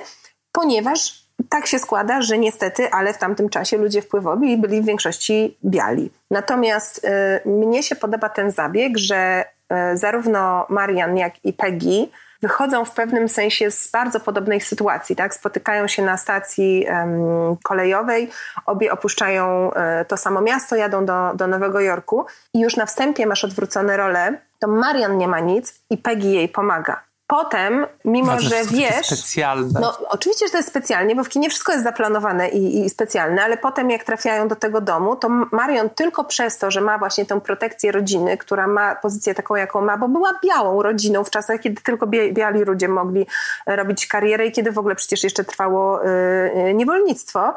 ponieważ tak się składa, że niestety, ale w tamtym czasie ludzie wpływowi byli w większości biali. Natomiast y, mnie się podoba ten zabieg, że y, zarówno Marian, jak i Peggy wychodzą w pewnym sensie z bardzo podobnej sytuacji. Tak? Spotykają się na stacji um, kolejowej, obie opuszczają um, to samo miasto, jadą do, do Nowego Jorku i już na wstępie masz odwrócone role. To Marian nie ma nic i Peggy jej pomaga potem, mimo no, że wiesz. Specjalne. No, oczywiście, że to jest specjalnie, bo w kinie wszystko jest zaplanowane i, i, specjalne, ale potem, jak trafiają do tego domu, to Marion tylko przez to, że ma właśnie tę protekcję rodziny, która ma pozycję taką, jaką ma, bo była białą rodziną w czasach, kiedy tylko biali ludzie mogli robić karierę i kiedy w ogóle przecież jeszcze trwało yy, niewolnictwo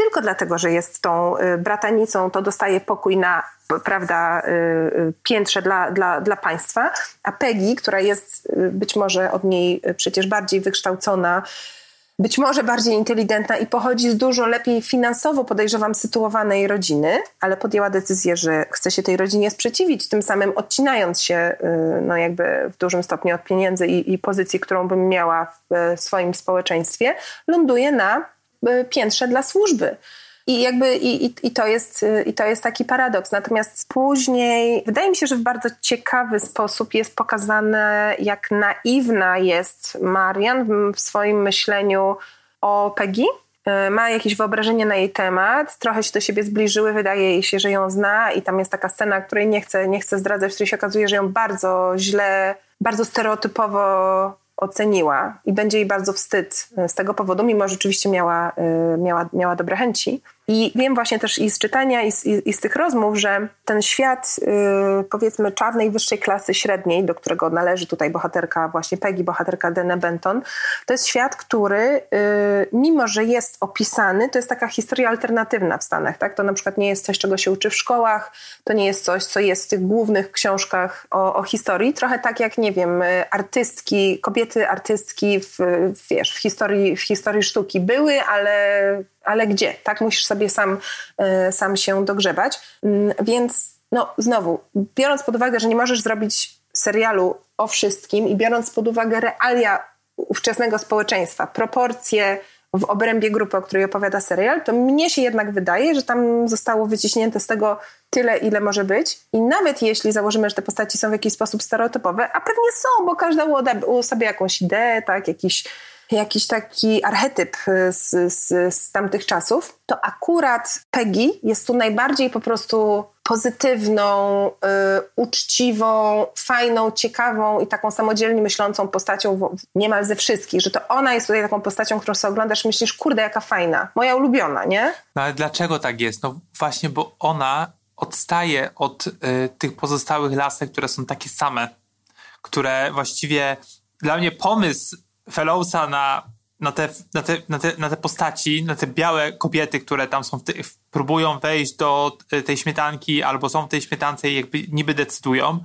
tylko dlatego, że jest tą y, bratanicą, to dostaje pokój na prawda, y, y, piętrze dla, dla, dla państwa, a Peggy, która jest być może od niej przecież bardziej wykształcona, być może bardziej inteligentna i pochodzi z dużo lepiej finansowo, podejrzewam, sytuowanej rodziny, ale podjęła decyzję, że chce się tej rodzinie sprzeciwić, tym samym odcinając się no jakby w dużym stopniu od pieniędzy i, i pozycji, którą bym miała w swoim społeczeństwie, ląduje na piętrze dla służby. I jakby i, i, to jest, i to jest taki paradoks. Natomiast później wydaje mi się, że w bardzo ciekawy sposób jest pokazane, jak naiwna jest Marian w swoim myśleniu o Peggy. E, ma jakieś wyobrażenie na jej temat, trochę się do siebie zbliżyły, wydaje jej się, że ją zna, i tam jest taka scena, której nie chcę, nie chcę zdradzać, w której się okazuje, że ją bardzo źle, bardzo stereotypowo oceniła i będzie jej bardzo wstyd e, z tego powodu, mimo że rzeczywiście miała, e, miała, miała dobre chęci. I wiem właśnie też i z czytania, i z, i z tych rozmów, że ten świat yy, powiedzmy czarnej wyższej klasy średniej, do którego należy tutaj bohaterka właśnie Peggy, bohaterka Dene Benton, to jest świat, który yy, mimo, że jest opisany, to jest taka historia alternatywna w Stanach. Tak? To na przykład nie jest coś, czego się uczy w szkołach, to nie jest coś, co jest w tych głównych książkach o, o historii. Trochę tak jak, nie wiem, artystki, kobiety artystki w, wiesz, w, historii, w historii sztuki były, ale ale gdzie? Tak musisz sobie sam, e, sam się dogrzebać. Mm, więc no znowu, biorąc pod uwagę, że nie możesz zrobić serialu o wszystkim i biorąc pod uwagę realia ówczesnego społeczeństwa, proporcje w obrębie grupy, o której opowiada serial, to mnie się jednak wydaje, że tam zostało wyciśnięte z tego tyle, ile może być. I nawet jeśli założymy, że te postaci są w jakiś sposób stereotypowe, a pewnie są, bo każda u sobie jakąś ideę, tak, jakiś jakiś taki archetyp y, z, z, z tamtych czasów, to akurat Peggy jest tu najbardziej po prostu pozytywną, y, uczciwą, fajną, ciekawą i taką samodzielnie myślącą postacią niemal ze wszystkich, że to ona jest tutaj taką postacią, którą sobie oglądasz i myślisz, kurde, jaka fajna, moja ulubiona, nie? No ale dlaczego tak jest? No właśnie, bo ona odstaje od y, tych pozostałych lasek, które są takie same, które właściwie dla mnie pomysł Fellowsa na, na, te, na, te, na, te, na te postaci, na te białe kobiety, które tam są, te, próbują wejść do e, tej śmietanki albo są w tej śmietance i jakby niby decydują,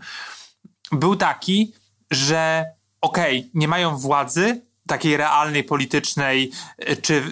był taki, że okej, okay, nie mają władzy takiej realnej, politycznej, e, czy, e,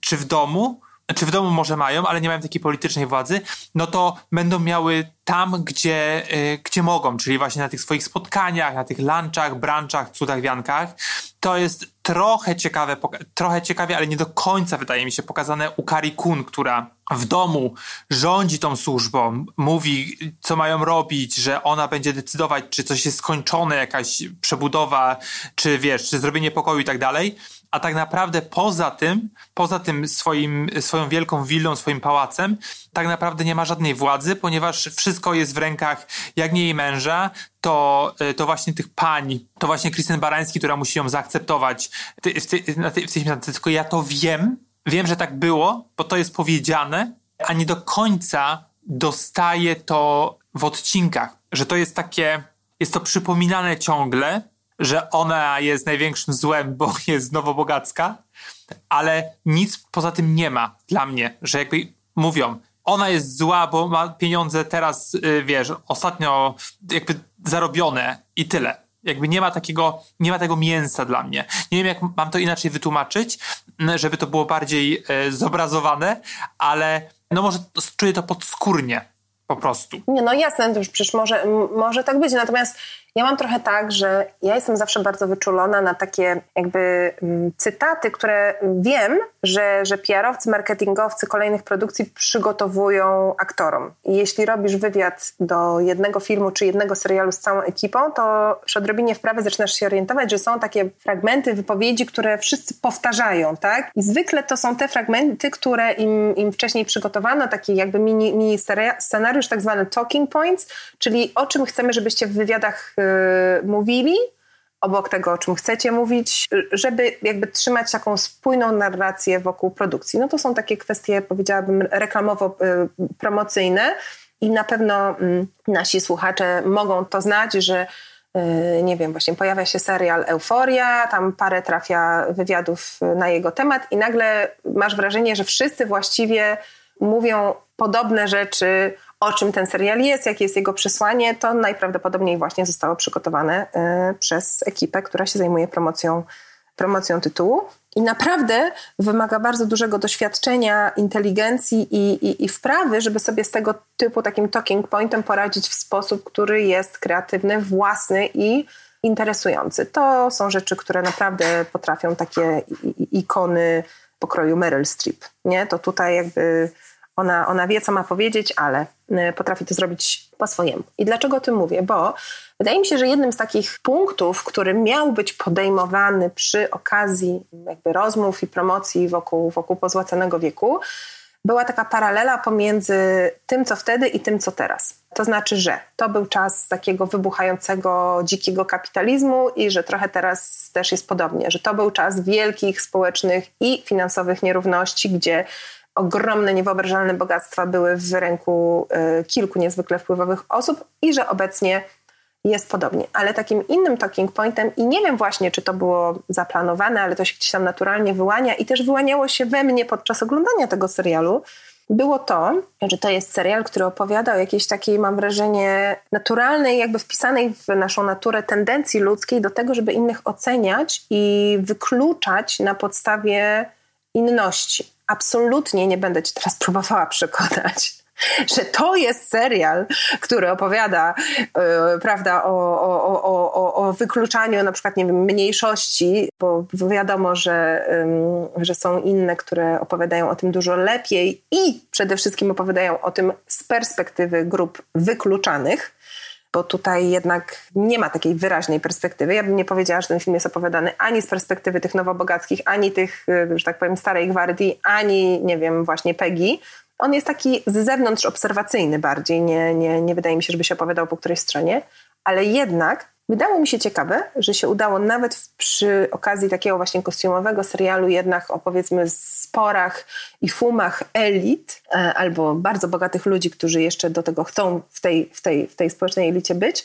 czy w domu, czy w domu może mają, ale nie mają takiej politycznej władzy, no to będą miały tam, gdzie, gdzie mogą, czyli właśnie na tych swoich spotkaniach, na tych lunchach, brunchach, cudach, wiankach. To jest trochę ciekawe, trochę ciekawie, ale nie do końca wydaje mi się pokazane u Kari Kun, która w domu rządzi tą służbą, mówi, co mają robić, że ona będzie decydować, czy coś jest skończone, jakaś przebudowa, czy wiesz, czy zrobienie pokoju i tak dalej a tak naprawdę poza tym, poza tym swoim, swoją wielką willą, swoim pałacem, tak naprawdę nie ma żadnej władzy, ponieważ wszystko jest w rękach, jak nie jej męża, to, e, to właśnie tych pań, to właśnie Krystian Barański, która musi ją zaakceptować. W, tej, tej Tylko ja to wiem, wiem, że tak było, bo to jest powiedziane, a nie do końca dostaję to w odcinkach, że to jest takie, jest to przypominane ciągle, że ona jest największym złem, bo (laughs) jest nowobogacka, ale nic poza tym nie ma dla mnie, że jakby mówią, ona jest zła, bo ma pieniądze teraz, y, wiesz, ostatnio jakby zarobione i tyle. Jakby nie ma takiego, nie ma tego mięsa dla mnie. Nie wiem, jak mam to inaczej wytłumaczyć, żeby to było bardziej e, zobrazowane, ale no może czuję to podskórnie po prostu. Nie, no jasne, to już przecież może, może tak być, natomiast ja mam trochę tak, że ja jestem zawsze bardzo wyczulona na takie jakby mm, cytaty, które wiem, że, że PR-owcy, marketingowcy kolejnych produkcji przygotowują aktorom. I jeśli robisz wywiad do jednego filmu czy jednego serialu z całą ekipą, to przy odrobinie wprawy zaczynasz się orientować, że są takie fragmenty wypowiedzi, które wszyscy powtarzają, tak? I zwykle to są te fragmenty, które im, im wcześniej przygotowano, taki jakby mini, mini scenariusz, tak zwany talking points, czyli o czym chcemy, żebyście w wywiadach mówili, obok tego, o czym chcecie mówić, żeby jakby trzymać taką spójną narrację wokół produkcji. No to są takie kwestie, powiedziałabym, reklamowo-promocyjne i na pewno mm, nasi słuchacze mogą to znać, że Yy, nie wiem, właśnie pojawia się serial Euforia, tam parę trafia wywiadów na jego temat i nagle masz wrażenie, że wszyscy właściwie mówią podobne rzeczy, o czym ten serial jest, jakie jest jego przesłanie, to najprawdopodobniej właśnie zostało przygotowane yy, przez ekipę, która się zajmuje promocją, promocją tytułu. I naprawdę wymaga bardzo dużego doświadczenia, inteligencji i, i, i wprawy, żeby sobie z tego typu takim talking pointem poradzić w sposób, który jest kreatywny, własny i interesujący. To są rzeczy, które naprawdę potrafią takie ikony pokroju Meryl Streep. Nie? To tutaj jakby ona, ona wie, co ma powiedzieć, ale y, potrafi to zrobić po swojemu. I dlaczego o tym mówię? Bo wydaje mi się, że jednym z takich punktów, który miał być podejmowany przy okazji jakby rozmów i promocji wokół, wokół pozłacanego wieku, była taka paralela pomiędzy tym, co wtedy i tym, co teraz. To znaczy, że to był czas takiego wybuchającego dzikiego kapitalizmu i że trochę teraz też jest podobnie, że to był czas wielkich społecznych i finansowych nierówności, gdzie ogromne, niewyobrażalne bogactwa były w ręku y, kilku niezwykle wpływowych osób i że obecnie jest podobnie. Ale takim innym talking pointem, i nie wiem właśnie, czy to było zaplanowane, ale to się gdzieś tam naturalnie wyłania i też wyłaniało się we mnie podczas oglądania tego serialu, było to, że to jest serial, który opowiada o jakiejś takiej, mam wrażenie, naturalnej, jakby wpisanej w naszą naturę tendencji ludzkiej do tego, żeby innych oceniać i wykluczać na podstawie inności absolutnie nie będę ci teraz próbowała przekonać, (laughs) że to jest serial, który opowiada yy, prawda, o, o, o, o, wykluczaniu na przykład nie wiem, mniejszości, bo wiadomo, że, yy, że są inne, które opowiadają o tym dużo lepiej i przede wszystkim opowiadają o tym z perspektywy grup wykluczanych bo tutaj jednak nie ma takiej wyraźnej perspektywy. Ja bym nie powiedziała, że ten film jest opowiadany ani z perspektywy tych nowobogackich, ani tych, y, że tak powiem, starej gwardii, ani, nie wiem, właśnie Peggy. On jest taki z zewnątrz obserwacyjny bardziej, nie, nie, nie wydaje mi się, żeby się opowiadał po którejś stronie, ale jednak Wydało mi się ciekawe, że się udało nawet przy okazji takiego właśnie kostiumowego serialu jednak o powiedzmy sporach i fumach elit e, albo bardzo bogatych ludzi, którzy jeszcze do tego chcą w tej, w tej, w tej społecznej elicie być,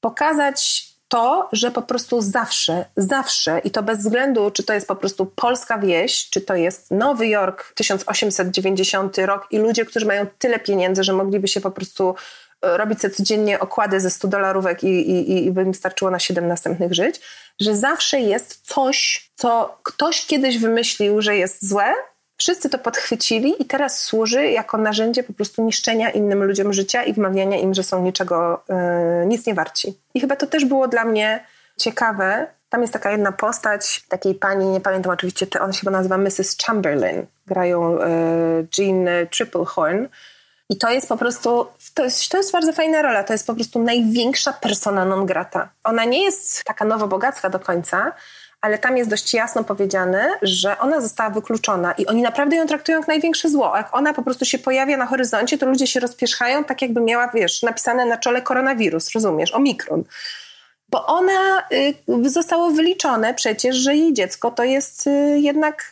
pokazać to, że po prostu zawsze, zawsze i to bez względu, czy to jest po prostu polska wieś, czy to jest Nowy Jork 1890 rok i ludzie, którzy mają tyle pieniędzy, że mogliby się po prostu robić sobie codziennie okłady ze 100 dolarówek i, i, i by mi starczyło na 7 następnych żyć, że zawsze jest coś, co ktoś kiedyś wymyślił, że jest złe, wszyscy to podchwycili i teraz służy jako narzędzie po prostu niszczenia innym ludziom życia i wmawiania im, że są niczego, yy, nic nie warci. I chyba to też było dla mnie ciekawe. Tam jest taka jedna postać takiej pani, nie pamiętam oczywiście, on się chyba nazywa Mrs. Chamberlain. Grają yy, Jean Triplehorn i to jest po prostu, to jest, to jest bardzo fajna rola, to jest po prostu największa persona non grata. Ona nie jest taka nowobogacka do końca, ale tam jest dość jasno powiedziane, że ona została wykluczona i oni naprawdę ją traktują jak największe zło. Jak ona po prostu się pojawia na horyzoncie, to ludzie się rozpieszchają, tak jakby miała, wiesz, napisane na czole koronawirus, rozumiesz, omikron. Bo ona y, zostało wyliczone przecież, że jej dziecko to jest y, jednak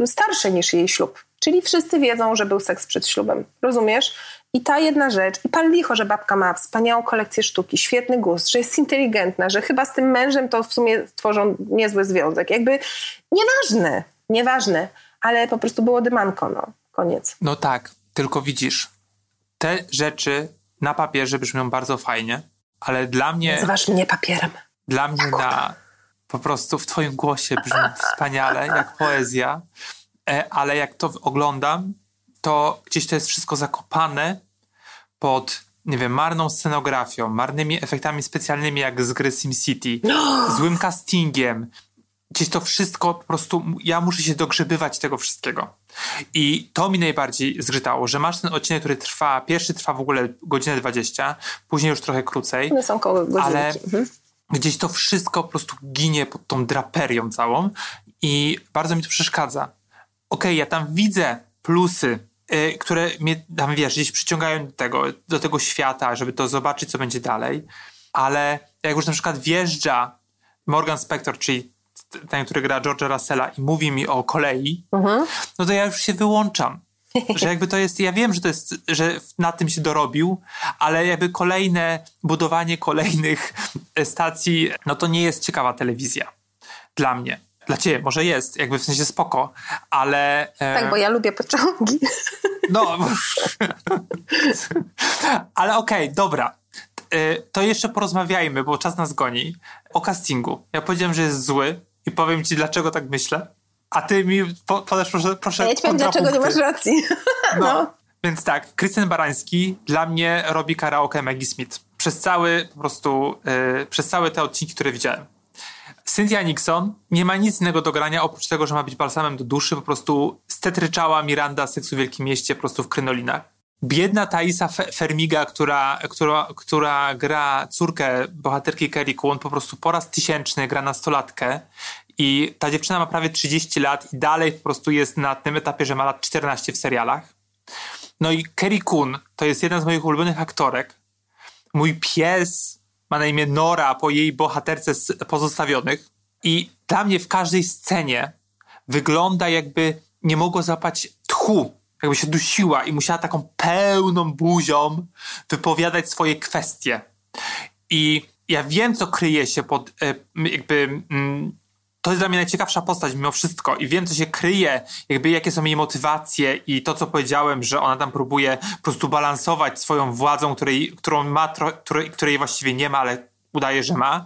y, starsze niż jej ślub. Czyli wszyscy wiedzą, że był seks przed ślubem. Rozumiesz? I ta jedna rzecz, i pal licho, że babka ma wspaniałą kolekcję sztuki, świetny gust, że jest inteligentna, że chyba z tym mężem to w sumie tworzą niezły związek. Jakby nieważne, nieważne, ale po prostu było dymanko, no. Koniec. No tak, tylko widzisz, te rzeczy na papierze brzmią bardzo fajnie, ale dla mnie... Nazywasz mnie papierem. Dla mnie na... Po prostu w twoim głosie brzmi wspaniale, jak poezja. E, ale jak to oglądam, to gdzieś to jest wszystko zakopane pod, nie wiem, marną scenografią, marnymi efektami specjalnymi jak z gry SimCity, (gasps) złym castingiem. Gdzieś to wszystko po prostu, ja muszę się dogrzebywać tego wszystkiego. I to mi najbardziej zgrzytało, że masz ten odcinek, który trwa, pierwszy trwa w ogóle godzinę 20, później już trochę krócej. One są koło godziny. Ale mhm. gdzieś to wszystko po prostu ginie pod tą draperią całą i bardzo mi to przeszkadza okej, okay, ja tam widzę plusy, yy, które mnie tam, wiesz, gdzieś przyciągają do tego, do tego świata, żeby to zobaczyć, co będzie dalej, ale jak już na przykład wjeżdża Morgan Spector, czyli ten, który gra George'a Russella i mówi mi o kolei, mhm. no to ja już się wyłączam. że jakby to jest, ja wiem, że to jest, że na tym się dorobił, ale jakby kolejne, budowanie kolejnych stacji, no to nie jest ciekawa telewizja. Dla mnie. Dla ciebie może jest, jakby w sensie spoko, ale... E... Tak, bo ja lubię pociągi. No, (laughs) ale okej, okay, dobra. E, to jeszcze porozmawiajmy, bo czas nas goni. O castingu. Ja powiedziałem, że jest zły i powiem ci, dlaczego tak myślę. A ty mi podasz proszę, proszę A ja ci powiem, dlaczego nie masz racji. No. (laughs) no. Więc tak, Krystian Barański dla mnie robi karaoke Maggie Smith. Przez cały, po prostu, yy, przez całe te odcinki, które widziałem. Cynthia Nixon nie ma nic innego do grania, oprócz tego, że ma być balsamem do duszy, po prostu stetryczała Miranda seksu w Wielkim Mieście po prostu w krynolinach. Biedna Thaisa Fermiga, która, która, która gra córkę bohaterki Kerry Coon, po prostu po raz tysięczny gra nastolatkę i ta dziewczyna ma prawie 30 lat i dalej po prostu jest na tym etapie, że ma lat 14 w serialach. No i Kerry Coon to jest jeden z moich ulubionych aktorek. Mój pies ma na imię Nora po jej bohaterce z pozostawionych i dla mnie w każdej scenie wygląda jakby nie mogło zapać tchu, jakby się dusiła i musiała taką pełną buzią wypowiadać swoje kwestie. I ja wiem, co kryje się pod e, jakby mm, to jest dla mnie najciekawsza postać mimo wszystko i wiem, co się kryje, jakby jakie są jej motywacje i to, co powiedziałem, że ona tam próbuje po prostu balansować swoją władzą, której, którą ma, której, której właściwie nie ma, ale udaje, że ma.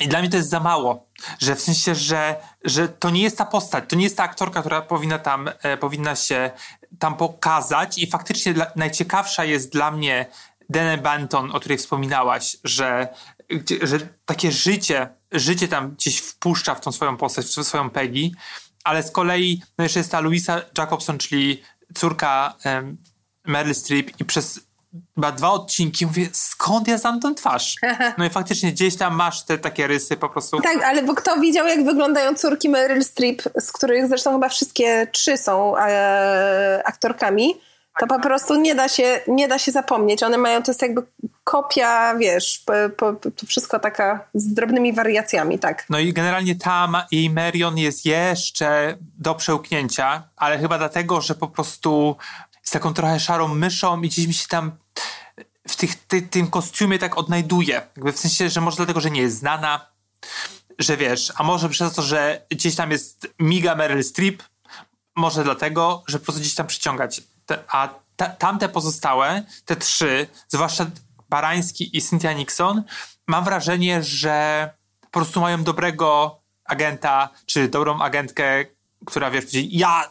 I dla mnie to jest za mało, że w sensie, że, że to nie jest ta postać, to nie jest ta aktorka, która powinna tam, e, powinna się tam pokazać i faktycznie dla, najciekawsza jest dla mnie Dene Banton, o której wspominałaś, że, że takie życie życie tam gdzieś wpuszcza w tą swoją postać, w swoją Peggy, ale z kolei no jeszcze jest ta Louisa Jacobson, czyli córka um, Meryl Streep i przez chyba dwa odcinki mówię, skąd ja znam tą twarz? (laughs) No i faktycznie gdzieś tam masz te takie rysy po prostu. Tak, ale bo kto widział, jak wyglądają córki Meryl Streep, z których zresztą chyba wszystkie trzy są e, aktorkami, to po prostu nie da się, nie da się zapomnieć. One mają, to jest jakby kopia, wiesz, po, po, to wszystko taka z drobnymi wariacjami, tak. No i generalnie tam i Merion jest jeszcze do przełknięcia, ale chyba dlatego, że po prostu jest taką trochę szarą myszą i gdzieś mi się tam w tych, ty, tym kostiumie tak odnajduje. Jakby w sensie, że może dlatego, że nie jest znana, że wiesz, a może przez to, że gdzieś tam jest miga Meryl Streep, może dlatego, że po prostu gdzieś tam przyciągać te, a ta, tamte pozostałe, te trzy, zwłaszcza Barański i Cynthia Nixon, mam wrażenie, że po prostu mają dobrego agenta, czy dobrą agentkę, która wiesz, ja,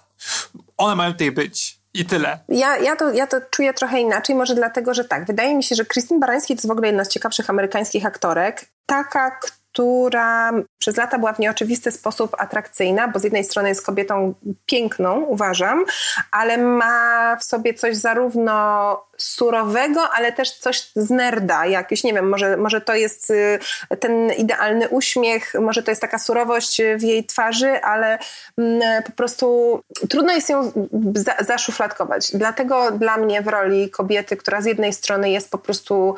one mają tutaj być. I tyle. Ja, ja, to, ja to czuję trochę inaczej, może dlatego, że tak. Wydaje mi się, że Christine Barański to jest w ogóle jedna z ciekawszych amerykańskich aktorek. Taka, która przez lata była w nieoczywisty sposób atrakcyjna, bo z jednej strony jest kobietą piękną, uważam, ale ma w sobie coś zarówno surowego, ale też coś z nerda, jakiś, nie wiem, może, może to jest y, ten idealny uśmiech, może to jest taka surowość w jej twarzy, ale mm, po prostu trudno jest ją zaszufladkować. Dlatego dla mnie w roli kobiety, która z jednej strony jest po prostu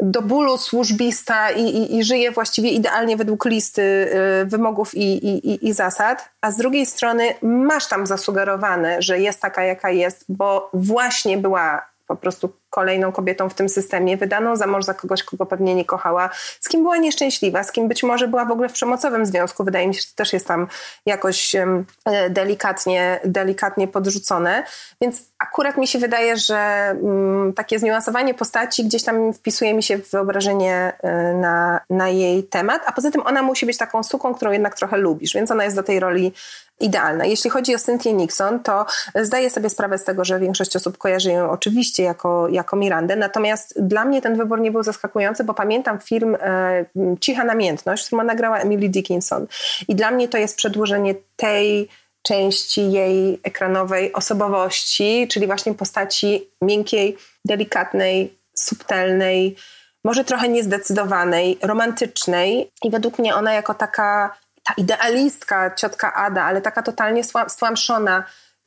do bólu służbista i, i, i żyje właściwie idealnie według listy y, wymogów i, i, i zasad, a z drugiej strony masz tam zasugerowane, że jest taka, jaka jest, bo właśnie była po prostu kolejną kobietą w tym systemie, wydaną za mąż za kogoś, kogo pewnie nie kochała, z kim była nieszczęśliwa, z kim być może była w ogóle w przemocowym związku. Wydaje mi się, że to też jest tam jakoś e, delikatnie, delikatnie podrzucone. Więc akurat mi się wydaje, że mm, takie zniuansowanie postaci gdzieś tam wpisuje mi się w wyobrażenie e, na, na jej temat, a poza tym ona musi być taką suką, którą jednak trochę lubisz, więc ona jest do tej roli idealna. Jeśli chodzi o Cynthia Nixon, to zdaję sobie sprawę z tego, że większość osób kojarzy ją oczywiście jako, jako Mirandę, natomiast dla mnie ten wybór nie był zaskakujący, bo pamiętam film e, Cicha Namiętność, którą nagrała Emily Dickinson. I dla mnie to jest przedłużenie tej części jej ekranowej osobowości, czyli właśnie postaci miękkiej, delikatnej, subtelnej, może trochę niezdecydowanej, romantycznej. I według mnie ona jako taka ta idealistka, ciotka Ada, ale taka totalnie stłamszona,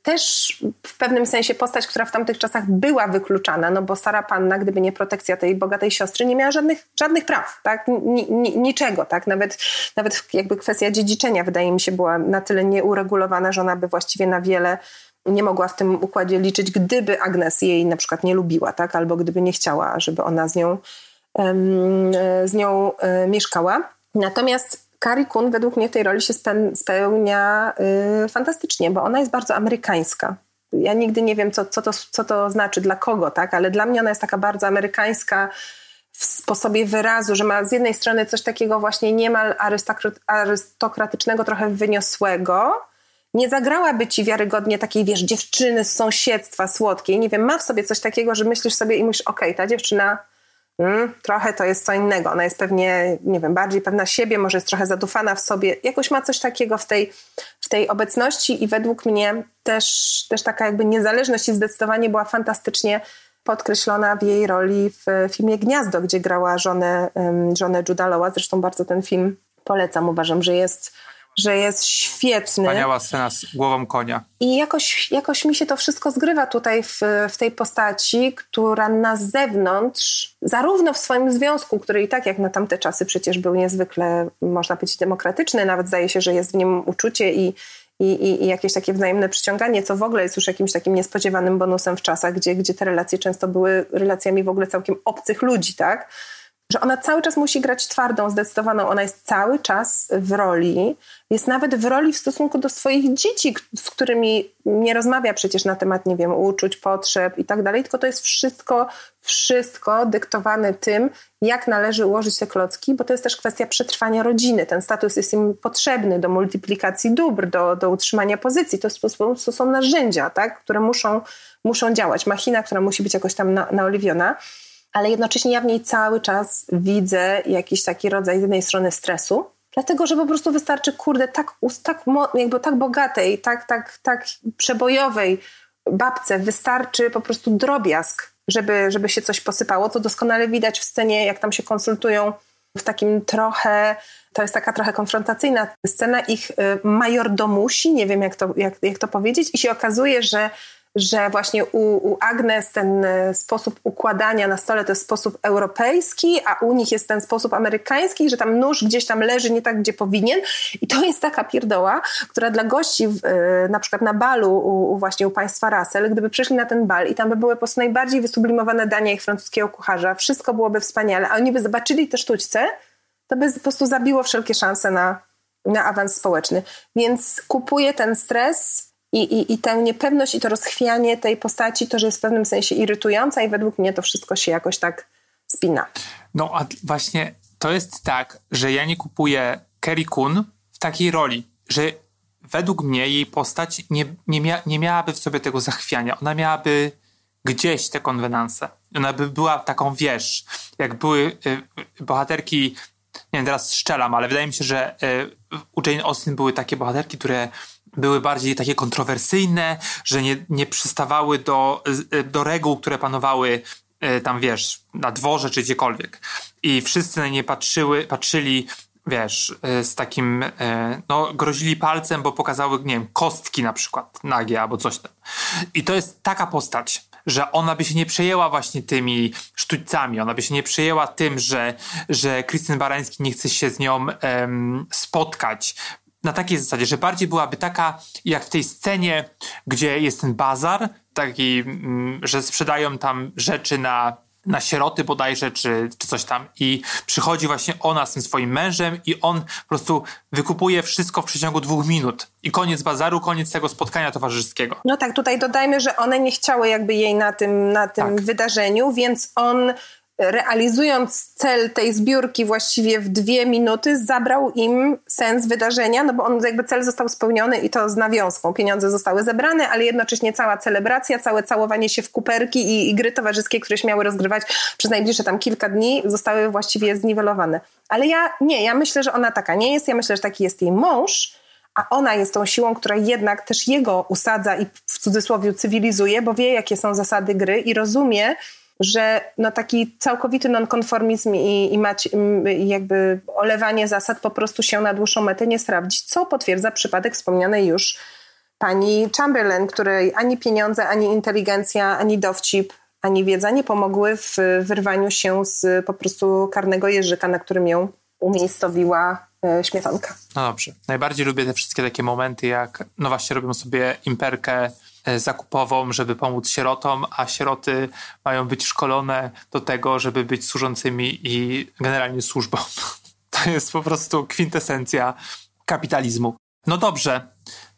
też w pewnym sensie postać, która w tamtych czasach była wykluczana, no bo Sara Panna, gdyby nie protekcja tej bogatej siostry, nie miała żadnych, żadnych praw, tak? niczego, tak? Nawet, nawet jakby kwestia dziedziczenia wydaje mi się była na tyle nieuregulowana, że ona by właściwie na wiele nie mogła w tym układzie liczyć, gdyby Agnes jej na przykład nie lubiła, tak? albo gdyby nie chciała, żeby ona z nią, z nią e, mieszkała. Natomiast Carrie Coon według mnie w tej roli się spełnia y, fantastycznie, bo ona jest bardzo amerykańska. Ja nigdy nie wiem, co, co, to, co to znaczy, dla kogo, tak? ale dla mnie ona jest taka bardzo amerykańska w sposobie wyrazu, że ma z jednej strony coś takiego właśnie niemal arystokratycznego, trochę wyniosłego, nie zagrałaby ci wiarygodnie takiej, wiesz, dziewczyny z sąsiedztwa słodkiej. Nie wiem, ma w sobie coś takiego, że myślisz sobie i myślisz, okej, okay, ta dziewczyna mm, trochę to jest co innego. Ona jest pewnie, nie wiem, bardziej pewna siebie, może jest trochę zadufana w sobie. Jakoś ma coś takiego w tej, w tej obecności i według mnie też, też taka jakby niezależność i zdecydowanie była fantastycznie podkreślona w jej roli w filmie Gniazdo, gdzie grała żonę, żonę Juda Lawa. Zresztą bardzo ten film polecam. Uważam, że jest że jest świetny. Wspaniała scena z głową konia. I jakoś, jakoś mi się to wszystko zgrywa tutaj w, w tej postaci, która na zewnątrz, zarówno w swoim związku, który i tak jak na tamte czasy przecież był niezwykle, można powiedzieć, demokratyczny, nawet zdaje się, że jest w nim uczucie i, i, i, jakieś takie wzajemne przyciąganie, co w ogóle jest już jakimś takim niespodziewanym bonusem w czasach, gdzie, gdzie te relacje często były relacjami w ogóle całkiem obcych ludzi, tak? Że ona cały czas musi grać twardą, zdecydowaną. Ona jest cały czas w roli, jest nawet w roli w stosunku do swoich dzieci, z którymi nie rozmawia przecież na temat, nie wiem, uczuć, potrzeb i tak dalej, tylko to jest wszystko, wszystko dyktowane tym, jak należy ułożyć te klocki, bo to jest też kwestia przetrwania rodziny. Ten status jest im potrzebny do multiplikacji dóbr, do, do utrzymania pozycji. To, to są narzędzia, tak, które muszą, muszą działać. Machina, która musi być jakoś tam na, naoliwiona ale jednocześnie ja w niej cały czas widzę jakiś taki rodzaj z jednej strony stresu, dlatego że po prostu wystarczy, kurde, tak, tak, jakby tak bogatej, tak, tak, tak przebojowej babce wystarczy po prostu drobiazg, żeby, żeby się coś posypało, co doskonale widać w scenie, jak tam się konsultują w takim trochę, to jest taka trochę konfrontacyjna scena ich y, majordomusi, nie wiem jak to, jak, jak to powiedzieć, i się okazuje, że że właśnie u, u Agnes ten e, sposób układania na stole to jest sposób europejski, a u nich jest ten sposób amerykański, że tam nóż gdzieś tam leży nie tak, gdzie powinien. I to jest taka pierdoła, która dla gości w, e, na przykład na balu u, u, właśnie u państwa Russell, gdyby przyszli na ten bal i tam by były po prostu najbardziej wysublimowane dania ich francuskiego kucharza, wszystko byłoby wspaniale, a oni by zobaczyli te sztućce, to by po prostu zabiło wszelkie szanse na, na awans społeczny. Więc kupuję ten stres i, i, I tę niepewność i to rozchwianie tej postaci, to, że jest w pewnym sensie irytująca i według mnie to wszystko się jakoś tak spina. No a właśnie to jest tak, że ja nie kupuję Kerry Kun w takiej roli, że według mnie jej postać nie, nie, mia, nie miałaby w sobie tego zachwiania. Ona miałaby gdzieś te konwenanse. Ona by była taką, wiesz, jak były y, bohaterki, nie wiem, teraz szczelam, ale wydaje mi się, że y, u Jane Austen były takie bohaterki, które były bardziej takie kontrowersyjne, że nie, nie przystawały do, do reguł, które panowały e, tam, wiesz, na dworze czy gdziekolwiek. I wszyscy na nie patrzyły, patrzyli, wiesz, e, z takim, e, no, grozili palcem, bo pokazały, nie wiem, kostki na przykład, nagie albo coś tam. I to jest taka postać, że ona by się nie przejęła właśnie tymi sztućcami, ona by się nie przejęła tym, że, że Krystyn Barański nie chce się z nią um, spotkać, na takiej zasadzie, że bardziej byłaby taka jak w tej scenie, gdzie jest ten bazar, taki, mm, że sprzedają tam rzeczy na, na sieroty bodajże, czy, czy coś tam i przychodzi właśnie ona z tym swoim mężem i on po prostu wykupuje wszystko w przeciągu dwóch minut i koniec bazaru, koniec tego spotkania towarzyskiego. No tak, tutaj dodajmy, że one nie chciały jakby jej na tym, na tym tak. wydarzeniu, więc on realizując cel tej zbiórki właściwie w dwie minuty, zabrał im sens wydarzenia, no bo on jakby cel został spełniony i to z nawiązką. Pieniądze zostały zebrane, ale jednocześnie cała celebracja, całe całowanie się w kuperki i, i gry towarzyskie, które się miały rozgrywać przez najbliższe tam kilka dni, zostały właściwie zniwelowane. Ale ja nie, ja myślę, że ona taka nie jest. Ja myślę, że taki jest jej mąż, a ona jest tą siłą, która jednak też jego usadza i w cudzysłowie cywilizuje, bo wie, jakie są zasady gry i rozumie, że no taki całkowity nonkonformizm i, i, mać, jakby olewanie zasad po prostu się na dłuższą metę nie sprawdzi, co potwierdza przypadek wspomnianej już pani Chamberlain, której ani pieniądze, ani inteligencja, ani dowcip, ani wiedza nie pomogły w wyrwaniu się z po prostu karnego jeżyka, na którym ją umiejscowiła e, śmietanka. No dobrze. Najbardziej lubię te wszystkie takie momenty, jak no właśnie robią sobie imperkę zakupową, żeby pomóc sierotom, a sieroty mają być szkolone do tego, żeby być służącymi i generalnie służbą. (laughs) To jest po prostu kwintesencja kapitalizmu. No dobrze,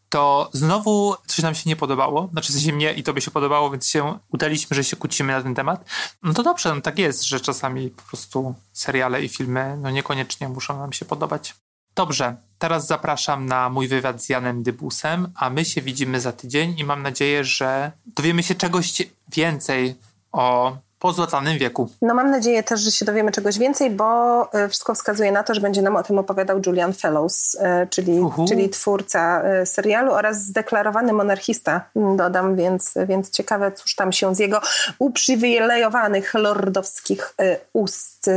to znowu coś nam się nie podobało. Znaczy, sensie mnie i to by się podobało, więc się udaliśmy, że się kłócimy na ten temat. No to dobrze, no tak jest, że czasami po prostu seriale i filmy no niekoniecznie muszą nam się podobać. Dobrze, teraz zapraszam na mój wywiad z Janem Dybusem, a my się widzimy za tydzień i mam nadzieję, że dowiemy się czegoś więcej o pozłacanym wieku. No mam nadzieję też, że się dowiemy czegoś więcej, bo e, wszystko wskazuje na to, że będzie nam o tym opowiadał Julian Fellows, e, czyli, czyli twórca e, serialu oraz zdeklarowany monarchista, dodam, więc, więc ciekawe, cóż tam się z jego uprzywilejowanych lordowskich ust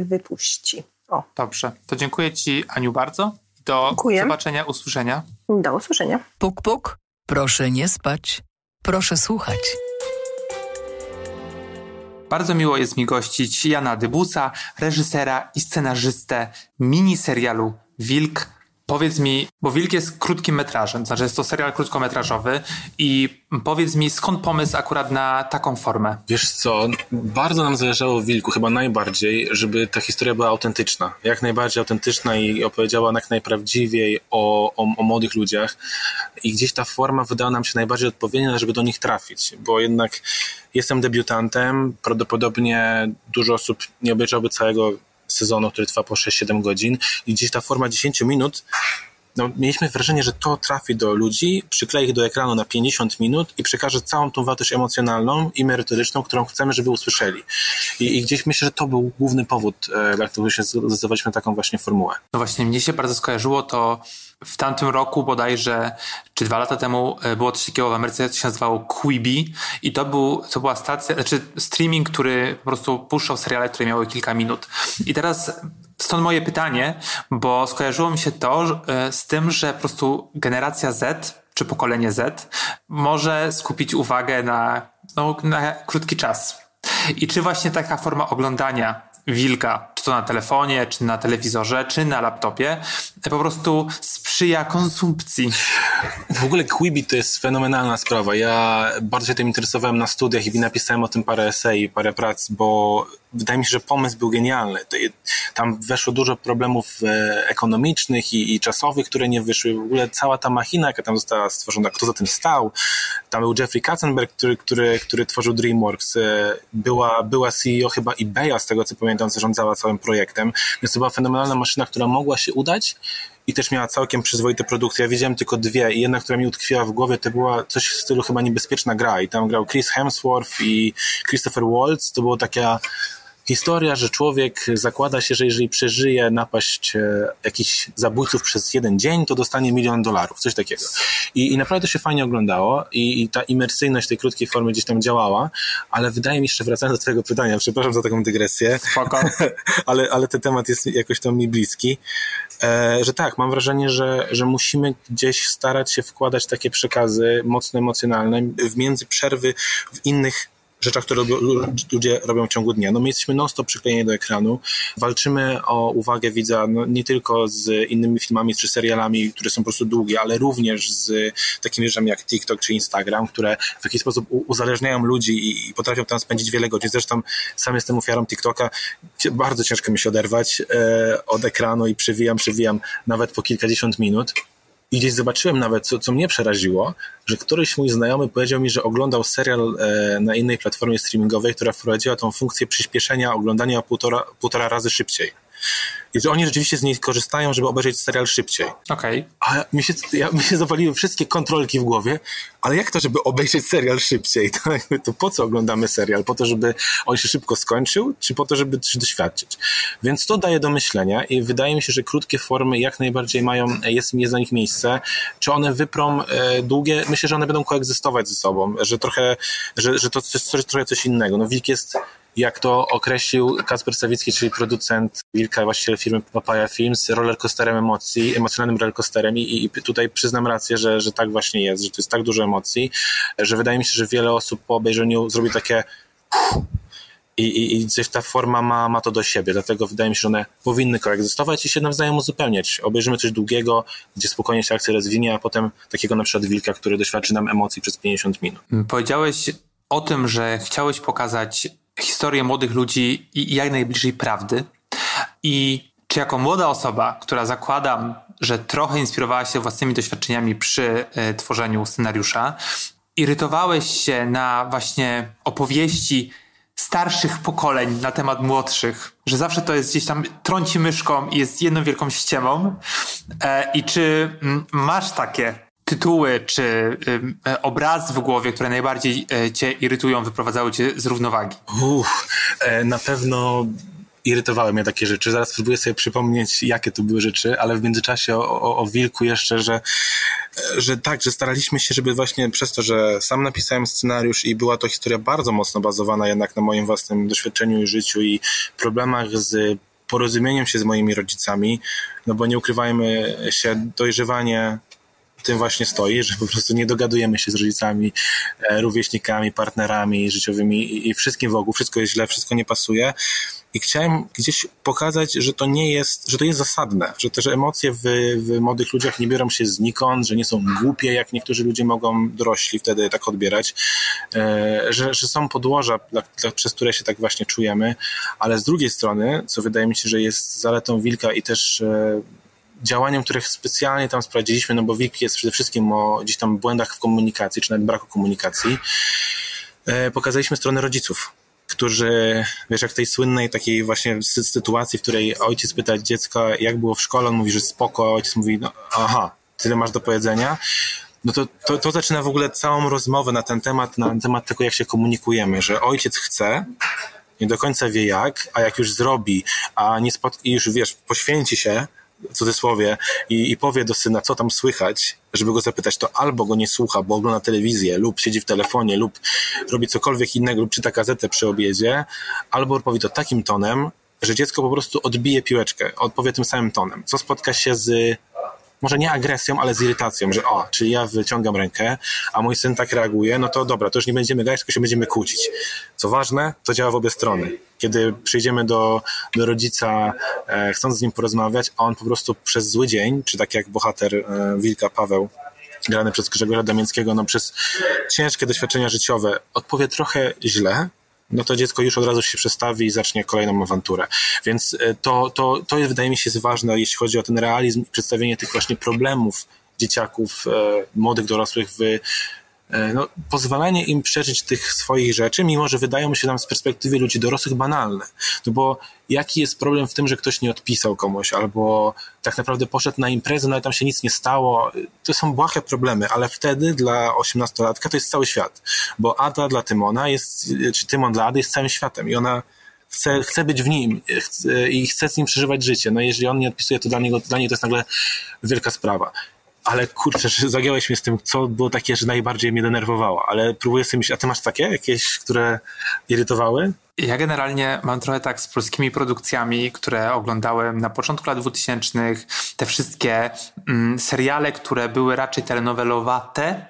wypuści. O. Dobrze, to dziękuję Ci Aniu bardzo. Do dziękuję. zobaczenia, usłyszenia. Do usłyszenia. Puk, puk, proszę nie spać, proszę słuchać. Bardzo miło jest mi gościć Jana Dybusa, reżysera i scenarzystę miniserialu Wilk Powiedz mi, bo Wilk jest krótkim metrażem, znaczy jest to serial krótkometrażowy i powiedz mi, skąd pomysł akurat na taką formę? Wiesz co, bardzo nam zależało w Wilku, chyba najbardziej, żeby ta historia była autentyczna. Jak najbardziej autentyczna i opowiedziała jak najprawdziwiej o, o, o młodych ludziach i gdzieś ta forma wydała nam się najbardziej odpowiednia, żeby do nich trafić, bo jednak jestem debiutantem, prawdopodobnie dużo osób nie obejrzałoby całego sezonu, który trwa po 6-7 godzin i gdzieś ta forma 10 minut no, mieliśmy wrażenie, że to trafi do ludzi, przyklei ich do ekranu na 50 minut i przekaże całą tą wartość emocjonalną i merytoryczną, którą chcemy, żeby usłyszeli. I, i gdzieś myślę, że to był główny powód, e, dla którego się zdecydowaliśmy taką właśnie formułę. No właśnie, mnie się bardzo skojarzyło to w tamtym roku bodajże, czy dwa lata temu e, było coś takiego w Ameryce, co się nazywało Quibi i to, był, to była stacja, znaczy streaming, który po prostu puszczał seriale, które miały kilka minut. I teraz Stąd moje pytanie, bo skojarzyło mi się to e, z tym, że po prostu generacja Z czy pokolenie Z może skupić uwagę na, no, na krótki czas. I czy właśnie taka forma oglądania wilka, czy to na telefonie, czy na telewizorze, czy na laptopie, po prostu sprzyja konsumpcji. W ogóle Quibi to jest fenomenalna sprawa. Ja bardzo się tym interesowałem na studiach i napisałem o tym parę esej, parę prac, bo wydaje mi się, że pomysł był genialny. Tam weszło dużo problemów e, ekonomicznych i, i czasowych, które nie wyszły. W ogóle cała ta machina, jaka tam została stworzona, kto za tym stał. Tam był Jeffrey Katzenberg, który, który, który tworzył DreamWorks. E, była, była CEO chyba eBaya, z tego co pamiętam, zarządzała całym projektem. Więc to była fenomenalna maszyna, która mogła się udać i też miała całkiem przyzwoite produkcje. Ja widziałem tylko dwie i jedna, która mi utkwiła w głowie, to była coś w stylu chyba niebezpieczna gra i tam grał Chris Hemsworth i Christopher Waltz. To było taka historia, że człowiek zakłada się, że jeżeli przeżyje napaść e, jakichś zabójców przez jeden dzień, to dostanie milion dolarów, coś takiego. I, i naprawdę to się fajnie oglądało i, i ta imersyjność tej krótkiej formy gdzieś tam działała, ale wydaje mi się, że wracając do twojego pytania, przepraszam za taką dygresję, (laughs) ale, ale ten temat jest jakoś tam mi bliski, e, że tak, mam wrażenie, że, że musimy gdzieś starać się wkładać takie przekazy mocno emocjonalne w między przerwy w innych rzeczach, które ludzie robią w ciągu dnia. No my jesteśmy non-stop przyklejeni do ekranu, walczymy o uwagę widza no, nie tylko z innymi filmami czy serialami, które są po prostu długie, ale również z takimi rzeczami jak TikTok czy Instagram, które w jakiś sposób uzależniają ludzi i potrafią tam spędzić wiele godzin. Zresztą sam jestem ofiarą TikToka. Bardzo ciężko mi się oderwać e, od ekranu i przewijam, przewijam nawet po kilkadziesiąt minut. I gdzieś zobaczyłem nawet, co, co mnie przeraziło, że któryś mój znajomy powiedział mi, że oglądał serial e, na innej platformie streamingowej, która wprowadziła tą funkcję przyspieszenia oglądania półtora, półtora razy szybciej i że oni rzeczywiście z niej korzystają, żeby obejrzeć serial szybciej. Okej. Okay. A mi się, ja, mi się zawaliły wszystkie kontrolki w głowie, ale jak to, żeby obejrzeć serial szybciej? (laughs) To, to po co oglądamy serial? Po to, żeby on się szybko skończył, czy po to, żeby coś doświadczyć? Więc to daje do myślenia i wydaje mi się, że krótkie formy jak najbardziej mają, jest, jest na nich miejsce. Czy one wyprą e, długie? Myślę, że one będą koegzystować ze sobą, że trochę, że, że to jest trochę coś innego. No Wilk jest jak to określił Kasper Sawicki, czyli producent Wilka, właściciel firmy Papaya Films, rollercoasterem emocji, emocjonalnym rollercoasterem i, i tutaj przyznam rację, że, że tak właśnie jest, że to jest tak dużo emocji, że wydaje mi się, że wiele osób po obejrzeniu zrobi takie i, i, i ta forma ma, ma to do siebie, dlatego wydaje mi się, że one powinny koegzystować i się nawzajem uzupełniać. Obejrzymy coś długiego, gdzie spokojnie się akcja rozwinie, a potem takiego na przykład wilka, który doświadczy nam emocji przez 50 minut. Powiedziałeś o tym, że chciałeś pokazać historię młodych ludzi i jak najbliżej prawdy. I czy jako młoda osoba, która zakładam, że trochę inspirowała się własnymi doświadczeniami przy y, tworzeniu scenariusza, irytowałeś się na właśnie opowieści starszych pokoleń na temat młodszych, że zawsze to jest gdzieś tam trąci myszką i jest jedną wielką ściemą. E, I czy m, masz takie tytuły czy e, obrazy w głowie, które najbardziej e, cię irytują, wyprowadzały cię z równowagi? Uff, e, na pewno irytowały mnie takie rzeczy. Zaraz spróbuję sobie przypomnieć, jakie to były rzeczy, ale w międzyczasie o, o, o Wilku jeszcze, że, że tak, że staraliśmy się, żeby właśnie przez to, że sam napisałem scenariusz i była to historia bardzo mocno bazowana jednak na moim własnym doświadczeniu i życiu i problemach z porozumieniem się z moimi rodzicami, no bo nie ukrywajmy się, dojrzewanie tym właśnie stoi, że po prostu nie dogadujemy się z rodzicami, e, rówieśnikami, partnerami życiowymi i wszystkim wokół, wszystko jest źle, wszystko nie pasuje. I chciałem gdzieś pokazać, że to nie jest, że to jest zasadne, że te że emocje w, w młodych ludziach nie biorą się znikąd, że nie są głupie, jak niektórzy ludzie mogą dorośli wtedy tak odbierać, e, że, że są podłoża, dla, dla, przez które się tak właśnie czujemy, ale z drugiej strony, co wydaje mi się, że jest zaletą Wilka i też e, działaniem, których specjalnie tam sprawdziliśmy, no bo WIK jest przede wszystkim o gdzieś tam błędach w komunikacji, czy nawet braku komunikacji, e, pokazaliśmy stronę rodziców, którzy, wiesz, jak tej słynnej takiej właśnie sytuacji, w której ojciec pyta dziecka, jak było w szkole, on mówi, że spoko, ojciec mówi, no aha, tyle masz do powiedzenia, no to, to, to zaczyna w ogóle całą rozmowę na ten temat, na temat tego, jak się komunikujemy, że ojciec chce, nie do końca wie jak, a jak już zrobi, a nie spot- i już wiesz, poświęci się, w cudzysłowie, i, i powie do syna, co tam słychać, żeby go zapytać, to albo go nie słucha, bo ogląda telewizję, lub siedzi w telefonie, lub robi cokolwiek innego, lub czyta gazetę przy obiedzie, albo powie to takim tonem, że dziecko po prostu odbije piłeczkę, odpowie tym samym tonem, co spotka się z może nie agresją, ale z irytacją, że o, czyli ja wyciągam rękę, a mój syn tak reaguje, no to dobra, to już nie będziemy grać, tylko się będziemy kłócić. Co ważne, to działa w obie strony. Kiedy przyjdziemy do, do rodzica, e, chcąc z nim porozmawiać, a on po prostu przez zły dzień, czy tak jak bohater e, Wilka Paweł, grany przez Grzegorza Damięckiego, no przez ciężkie doświadczenia życiowe, odpowie trochę źle, no to dziecko już od razu się przestawi i zacznie kolejną awanturę. Więc e, to, to, to jest, wydaje mi się, jest ważne, jeśli chodzi o ten realizm i przedstawienie tych właśnie problemów dzieciaków, e, młodych dorosłych w no, pozwalanie im przeżyć tych swoich rzeczy, mimo że wydają się nam z perspektywy ludzi dorosłych banalne. No bo jaki jest problem w tym, że ktoś nie odpisał komuś, albo tak naprawdę poszedł na imprezę, no ale tam się nic nie stało. To są błahe problemy, ale wtedy dla osiemnastolatka to jest cały świat. Bo Ada dla Tymona jest, czy Tymon dla Ady jest całym światem i ona chce, chce być w nim i chce z nim przeżywać życie. No jeżeli on nie odpisuje, to dla niego, dla niej to jest nagle wielka sprawa ale kurczę, że zagiąłeś mnie z tym, co było takie, że najbardziej mnie denerwowało, ale próbuję sobie myśleć, a ty masz takie jakieś, które irytowały? Ja generalnie mam trochę tak z polskimi produkcjami, które oglądałem na początku lat 2000, te wszystkie mm, seriale, które były raczej telenowelowate,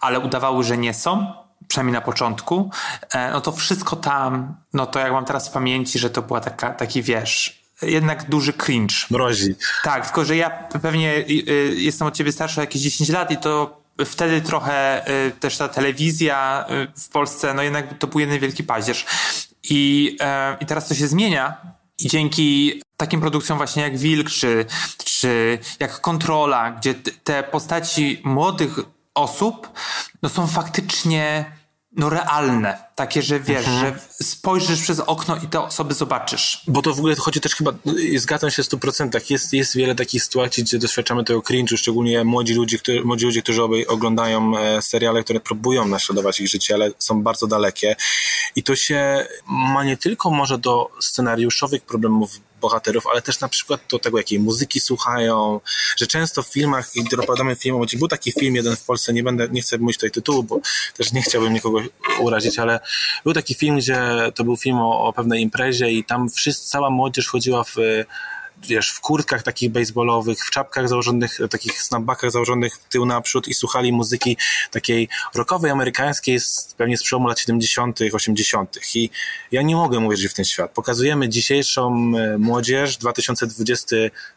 ale udawały, że nie są, przynajmniej na początku, e, no to wszystko tam, no to jak mam teraz w pamięci, że to była taka, taki wiesz, jednak duży cringe. Mrozi. Tak, tylko że ja pewnie y, y, jestem od ciebie starszy o jakieś 10 lat i to wtedy trochę y, też ta telewizja w Polsce, no jednak to był jeden wielki paździerz. I, e, i teraz to się zmienia i dzięki takim produkcjom właśnie jak Wilk, czy, czy jak Kontrola, gdzie te postaci młodych osób no są faktycznie no realne. Takie, że wiesz, mhm. że spojrzysz przez okno i te osoby zobaczysz. Bo to w ogóle chodzi też chyba, zgadzam się w 100%, jest, jest wiele takich sytuacji, gdzie doświadczamy tego cringe'u, szczególnie młodzi ludzie, którzy, młodzi ludzie, którzy oglądają e, seriale, które próbują naśladować ich życie, ale są bardzo dalekie. I to się ma nie tylko może do scenariuszowych problemów bohaterów, ale też na przykład do tego, jakiej muzyki słuchają, że często w filmach, i opowiadamy filmom, był taki film jeden w Polsce, nie będę, nie chcę mówić tutaj tytułu, bo też nie chciałbym nikogo urazić, ale był taki film, gdzie to był film o, o pewnej imprezie i tam wszyscy, cała młodzież chodziła w wiesz, w kurtkach takich baseballowych, w czapkach założonych, takich snapbackach założonych tył naprzód i słuchali muzyki takiej rockowej, amerykańskiej, pewnie z przełomu lat 70., 80. I ja nie mogę uwierzyć w ten świat. Pokazujemy dzisiejszą e, młodzież, 2020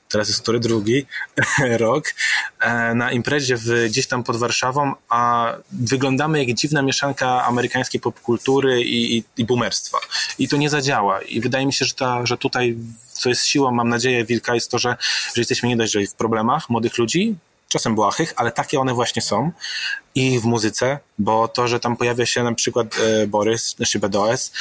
teraz jest który drugi (laughs) rok, e, na imprezie w, gdzieś tam pod Warszawą, a wyglądamy jak dziwna mieszanka amerykańskiej popkultury i, i, i boomerstwa. I to nie zadziała. I wydaje mi się, że, ta, że tutaj, co jest siłą, mam nadzieję, Wilka, jest to, że, że jesteśmy nie dość, że w problemach młodych ludzi, czasem błahych, ale takie one właśnie są i w muzyce, bo to, że tam pojawia się na przykład e, Borys, znaczy BDOS,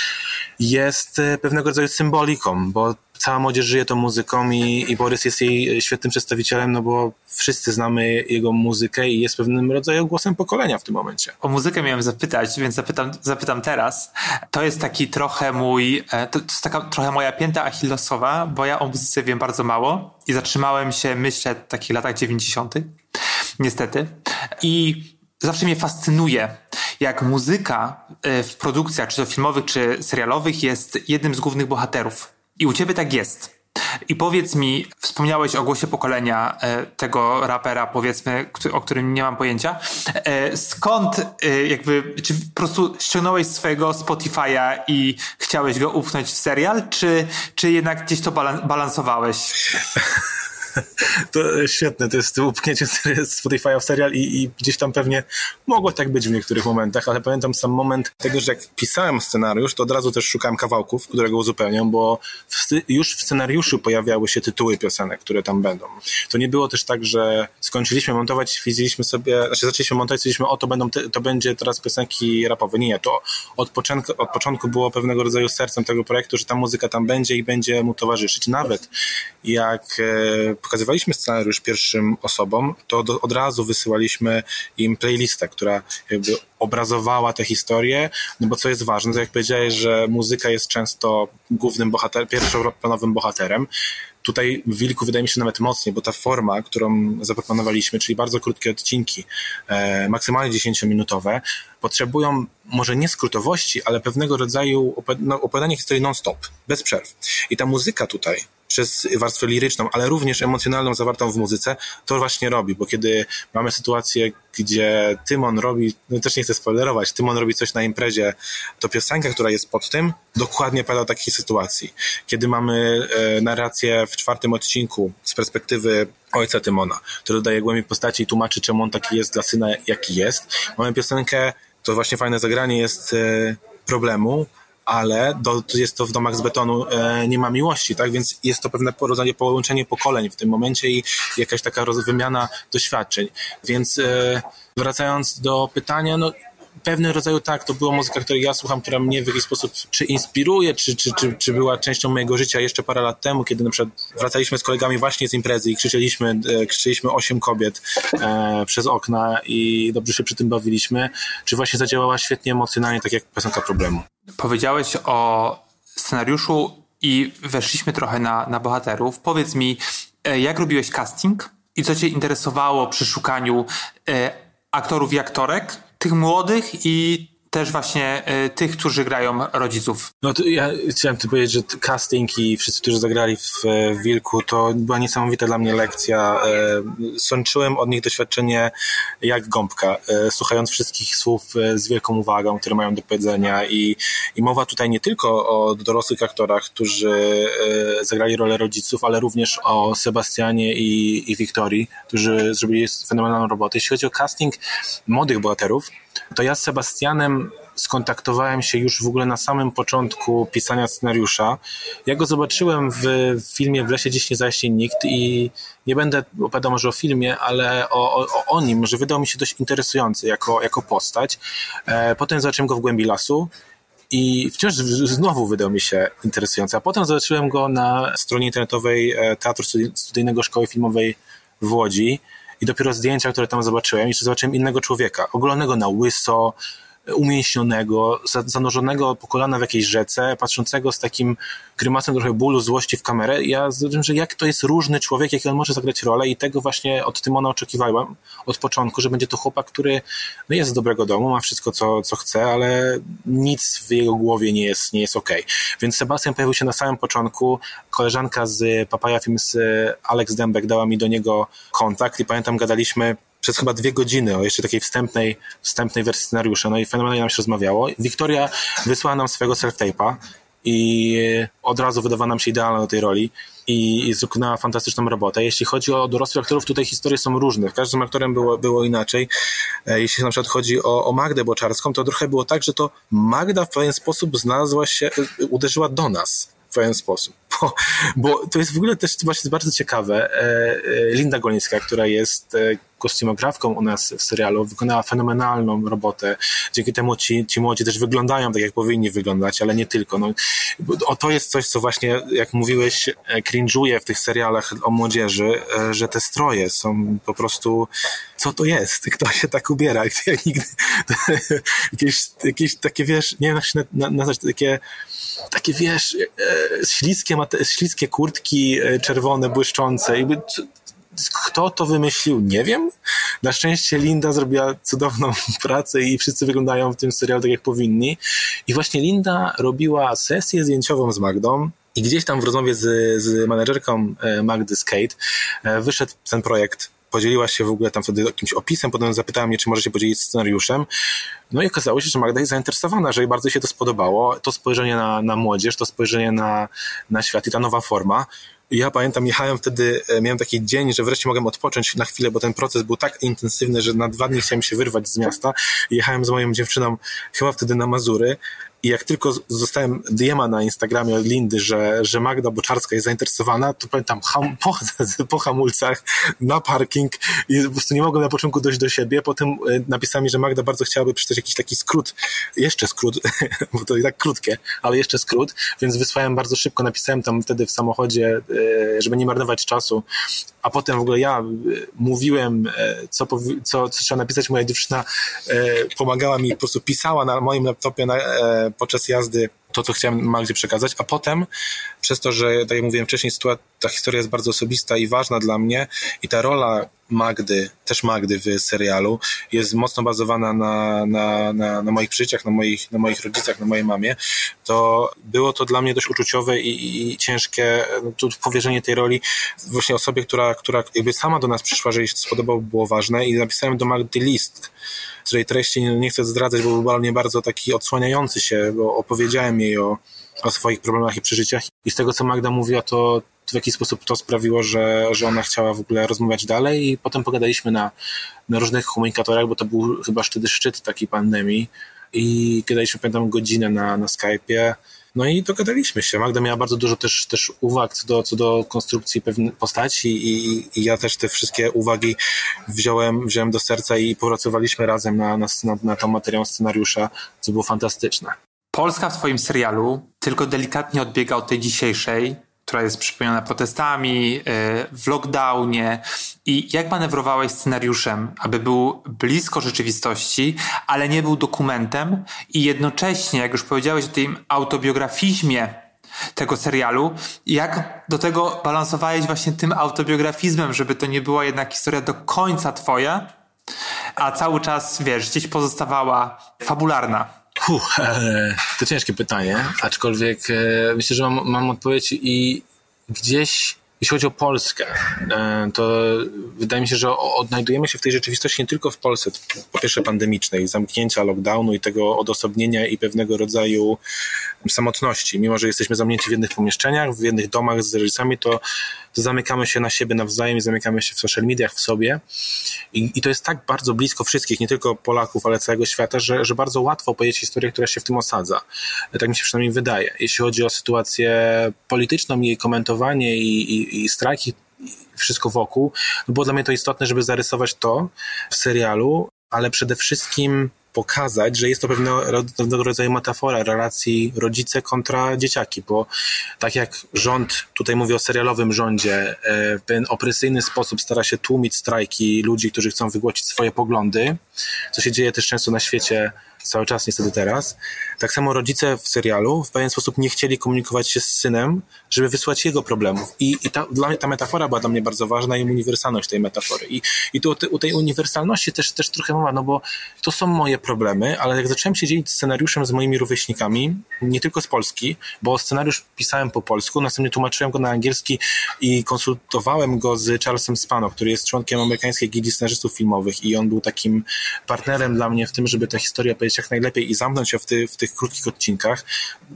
jest e, pewnego rodzaju symboliką, bo cała młodzież żyje tą muzyką i, i Borys jest jej świetnym przedstawicielem, no bo wszyscy znamy jego muzykę i jest pewnym rodzaju głosem pokolenia w tym momencie. O muzykę miałem zapytać, więc zapytam, zapytam teraz. To jest taki trochę mój, e, to, jest taka trochę moja pięta achillesowa, bo ja o muzyce wiem bardzo mało i zatrzymałem się, myślę, w takich latach 90. Niestety. I zawsze mnie fascynuje, jak muzyka e, w produkcjach, czy to filmowych, czy serialowych, jest jednym z głównych bohaterów. I u ciebie tak jest. I powiedz mi, wspomniałeś o głosie pokolenia e, tego rapera, powiedzmy, o którym nie mam pojęcia. E, skąd jakby, czy po prostu ściągnąłeś swojego Spotify'a i chciałeś go upchnąć w serial, czy, czy jednak gdzieś to balansowałeś? (laughs) (laughs) to świetne, to jest upchnięcie (laughs) Spotify'a w serial i, i, gdzieś tam pewnie mogło tak być w niektórych momentach, ale pamiętam sam moment tego, że jak pisałem scenariusz, to od razu też szukałem kawałków, które go uzupełnią, bo w, już w scenariuszu pojawiały się tytuły piosenek, które tam będą. To nie było też tak, że skończyliśmy montować, widzieliśmy sobie, znaczy zaczęliśmy montować, stwierdziliśmy, o to, będą, to będzie teraz piosenki rapowe. Nie, to od początku, od początku było pewnego rodzaju sercem tego projektu, że ta muzyka tam będzie i będzie mu towarzyszyć. Nawet jak e, pokazywaliśmy scenariusz pierwszym osobom, to do, od razu wysyłaliśmy im playlistę, która jakby obrazowała tę historię, no bo co jest ważne, to jak powiedziałeś, że muzyka jest często głównym bohaterem, pierwszoplanowym bohaterem, Tutaj w Wilku wydaje mi się nawet mocniej, bo ta forma, którą zaproponowaliśmy, czyli bardzo krótkie odcinki, e, maksymalnie 10-minutowe, potrzebują może nie skrótowości, ale pewnego rodzaju no, opowiadania historii non-stop, bez przerw. I ta muzyka tutaj, przez warstwę liryczną, ale również emocjonalną zawartą w muzyce, to właśnie robi, bo kiedy mamy sytuację, gdzie Tymon robi, no też nie chcę spoilerować, Tymon robi coś na imprezie, to piosenka, która jest pod tym, dokładnie pada takiej sytuacji. Kiedy mamy e, narrację w czwartym odcinku z perspektywy ojca Tymona, który dodaje głębi postaci i tłumaczy, czemu on taki jest dla syna, jaki jest. Mamy piosenkę, to właśnie fajne zagranie jest e, problemu, ale do, jest to w domach z betonu e, nie ma miłości, tak? Więc jest to pewne rodzaju połączenie pokoleń w tym momencie i jakaś taka wymiana doświadczeń. Więc e, wracając do pytania, no pewnego rodzaju tak, to była muzyka, której ja słucham, która mnie w jakiś sposób czy inspiruje, czy, czy, czy, czy była częścią mojego życia jeszcze parę lat temu, kiedy na przykład wracaliśmy z kolegami właśnie z imprezy i krzyczeliśmy, e, krzyczeliśmy osiem kobiet e, przez okna i dobrze się przy tym bawiliśmy, czy właśnie zadziałała świetnie emocjonalnie, tak jak piosenka problemu. Powiedziałeś o scenariuszu i weszliśmy trochę na, na bohaterów. Powiedz mi, e, jak robiłeś casting i co cię interesowało przy szukaniu e, aktorów i aktorek, tych młodych i też właśnie y, tych, którzy grają rodziców. No to ja chciałem tu powiedzieć, że casting i wszyscy, którzy zagrali w, w Wilku, to była niesamowita dla mnie lekcja. E, sączyłem od nich doświadczenie jak gąbka, e, słuchając wszystkich słów e, z wielką uwagą, które mają do powiedzenia i, i mowa tutaj nie tylko o dorosłych aktorach, którzy e, zagrali rolę rodziców, ale również o Sebastianie i, i Wiktorii, którzy zrobili fenomenalną robotę. Jeśli chodzi o casting młodych bohaterów, to ja z Sebastianem skontaktowałem się już w ogóle na samym początku pisania scenariusza. Ja go zobaczyłem w filmie W lesie dziś nie zaśnie nikt i nie będę opowiadał może o filmie, ale o, o, o nim, że wydał mi się dość interesujący jako, jako postać. E, potem zobaczyłem go w głębi lasu i wciąż znowu wydał mi się interesujący. A potem zobaczyłem go na stronie internetowej e, Teatru Studyjnego Szkoły Filmowej w Łodzi i dopiero zdjęcia, które tam zobaczyłem, jeszcze zobaczyłem innego człowieka, ogolonego na łyso, umięśnionego, zanurzonego po kolana w jakiejś rzece, patrzącego z takim grymasem trochę bólu, złości w kamerę. Ja zrozumiałem, że jak to jest różny człowiek, jak on może zagrać rolę i tego właśnie od Tymona oczekiwałem od początku, że będzie to chłopak, który no jest z dobrego domu, ma wszystko, co, co chce, ale nic w jego głowie nie jest, nie jest okej. Okay. Więc Sebastian pojawił się na samym początku. Koleżanka z Papaya Films, Alex Dębek, dała mi do niego kontakt i pamiętam, gadaliśmy przez chyba dwie godziny o jeszcze takiej wstępnej, wstępnej wersji scenariusza, no i fenomenalnie nam się rozmawiało. Wiktoria wysłała nam swojego self-tape'a i od razu wydawała nam się idealna do tej roli i, i wykonała fantastyczną robotę. Jeśli chodzi o dorosłych aktorów, tutaj historie są różne. Każdym aktorem było, było inaczej. E, jeśli na przykład chodzi o, o Magdę Boczarską, to trochę było tak, że to Magda w pewien sposób znalazła się, e, uderzyła do nas w pewien sposób. (laughs) Bo, bo to jest w ogóle też właśnie bardzo ciekawe. E, Linda Golińska, która jest kostiumografką u nas w serialu, wykonała fenomenalną robotę. Dzięki temu ci, ci młodzi też wyglądają tak, jak powinni wyglądać, ale nie tylko. No, o, to jest coś, co właśnie, jak mówiłeś, e, cringe'uje w tych serialach o młodzieży, e, że te stroje są po prostu co to jest? Kto się tak ubiera? (laughs) Ja nigdy, (laughs) jakieś, jakieś takie, wiesz, nie wiem jak się nazwać, takie takie, wiesz, e, śliskie, śliskie kurtki czerwone, błyszczące. Kto to wymyślił, nie wiem. Na szczęście Linda zrobiła cudowną (laughs) pracę i wszyscy wyglądają w tym serialu tak, jak powinni. I właśnie Linda robiła sesję zdjęciową z Magdą, i gdzieś tam w rozmowie z, z menedżerką e, Magdy Skate e, wyszedł ten projekt podzieliła się w ogóle tam wtedy jakimś opisem, potem zapytała mnie, czy może się podzielić scenariuszem. No i okazało się, że Magda jest zainteresowana, że jej bardzo się to spodobało. To spojrzenie na, na młodzież, to spojrzenie na, na świat i ta nowa forma ja pamiętam, jechałem wtedy, e, miałem taki dzień, że wreszcie mogłem odpocząć na chwilę, bo ten proces był tak intensywny, że na dwa dni chciałem się wyrwać z miasta. Jechałem z moją dziewczyną chyba wtedy na Mazury i jak tylko zostałem dm na Instagramie od Lindy, że, że Magda Boczarska jest zainteresowana, to pamiętam ham, po, (laughs) po hamulcach na parking i po prostu nie mogłem na początku dojść do siebie. Potem e, napisała mi, że Magda bardzo chciałaby przeczytać jakiś taki skrót, jeszcze skrót, (laughs) bo to i tak krótkie, ale jeszcze skrót, więc wysłałem bardzo szybko, napisałem tam wtedy w samochodzie, e, żeby nie marnować czasu, a potem w ogóle ja e, mówiłem, co, co, co trzeba napisać, moja dziewczyna pomagała mi, po prostu pisała na moim laptopie na, podczas jazdy to, co chciałem Magdzie przekazać, a potem przez to, że tak jak mówiłem wcześniej, ta historia jest bardzo osobista i ważna dla mnie i ta rola Magdy, też Magdy w serialu jest mocno bazowana na, na, na, na moich przeżyciach, na moich, na moich rodzicach, na mojej mamie, to było to dla mnie dość uczuciowe i, i ciężkie no, tu powierzenie tej roli właśnie osobie, która, która jakby sama do nas przyszła, że jej się spodobało, było ważne i napisałem do Magdy list, której treści nie, nie chcę zdradzać, bo był dla mnie bardzo taki odsłaniający się, bo opowiedziałem jej o, o swoich problemach i przeżyciach. I z tego, co Magda mówiła, to w jakiś sposób to sprawiło, że, że ona chciała w ogóle rozmawiać dalej i potem pogadaliśmy na, na różnych komunikatorach, bo to był chyba wtedy szczyt takiej pandemii i gadaliśmy, pamiętam, godzinę na, na Skype'ie no i dogadaliśmy się. Magda miała bardzo dużo też, też uwag co do, co do konstrukcji pewnej postaci i, i ja też te wszystkie uwagi wziąłem, wziąłem do serca i popracowaliśmy razem na, na, na, tą materiał scenariusza, co było fantastyczne. Polska w twoim serialu tylko delikatnie odbiega od tej dzisiejszej, która jest przypomniana protestami, e, w lockdownie i jak manewrowałeś scenariuszem, aby był blisko rzeczywistości, ale nie był dokumentem i jednocześnie, jak już powiedziałeś o tym autobiografizmie tego serialu, jak do tego balansowałeś właśnie tym autobiografizmem, żeby to nie była jednak historia do końca twoja, a cały czas, wiesz, gdzieś pozostawała fabularna. E, to ciężkie pytanie, aczkolwiek e, myślę, że mam, mam odpowiedź i gdzieś jeśli chodzi o Polskę, e, to wydaje mi się, że odnajdujemy się w tej rzeczywistości nie tylko w Polsce, po pierwsze pandemicznej, zamknięcia, lockdownu i tego odosobnienia i pewnego rodzaju samotności. Mimo, że jesteśmy zamknięci w jednych pomieszczeniach, w jednych domach z rodzicami, to, to zamykamy się na siebie nawzajem i zamykamy się w social mediach, w sobie. I, I, to jest tak bardzo blisko wszystkich, nie tylko Polaków, ale całego świata, że, że bardzo łatwo opowiedzieć historię, która się w tym osadza. Tak mi się przynajmniej wydaje. Jeśli chodzi o sytuację polityczną jej komentowanie i, i i, strajki, wszystko wokół, no było dla mnie to istotne, żeby zarysować to w serialu, ale przede wszystkim pokazać, że jest to pewnego rodzaju metafora relacji rodzice kontra dzieciaki, bo tak jak rząd, tutaj mówię o serialowym rządzie, e, w ten opresyjny sposób stara się tłumić strajki ludzi, którzy chcą wygłosić swoje poglądy, co się dzieje też często na świecie cały czas niestety teraz. Tak samo rodzice w serialu w pewien sposób nie chcieli komunikować się z synem, żeby wysłać jego problemów. I, i ta, dla mnie ta metafora była dla mnie bardzo ważna i uniwersalność tej metafory. I, i tu u tej uniwersalności też, też trochę mowa, no bo to są moje problemy, ale jak zacząłem się dzielić scenariuszem z moimi rówieśnikami, nie tylko z Polski, bo scenariusz pisałem po polsku, następnie tłumaczyłem go na angielski i konsultowałem go z Charlesem Spano, który jest członkiem amerykańskiej gildii scenarzystów filmowych i on był takim partnerem dla mnie w tym, żeby tę historię powiedzieć jak najlepiej i zamknąć ją w, ty, w tych krótkich odcinkach.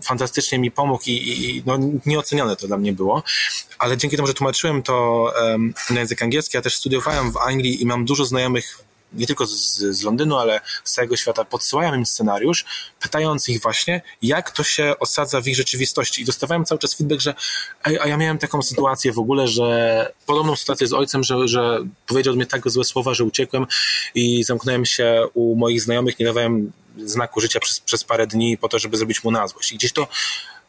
Fantastycznie mi pomógł i, i no, nieocenione to dla mnie było, ale dzięki temu, że tłumaczyłem to um, na język angielski, ja też studiowałem w Anglii i mam dużo znajomych nie tylko z, z Londynu, ale z całego świata, podsyłają im scenariusz, pytając ich właśnie, jak to się osadza w ich rzeczywistości. I dostawałem cały czas feedback, że ej, a ja miałem taką sytuację w ogóle, że podobną sytuację z ojcem, że, że powiedział do mnie tak złe słowa, że uciekłem i zamknąłem się u moich znajomych, nie dawałem znaku życia przez, przez parę dni po to, żeby zrobić mu na złość. I gdzieś to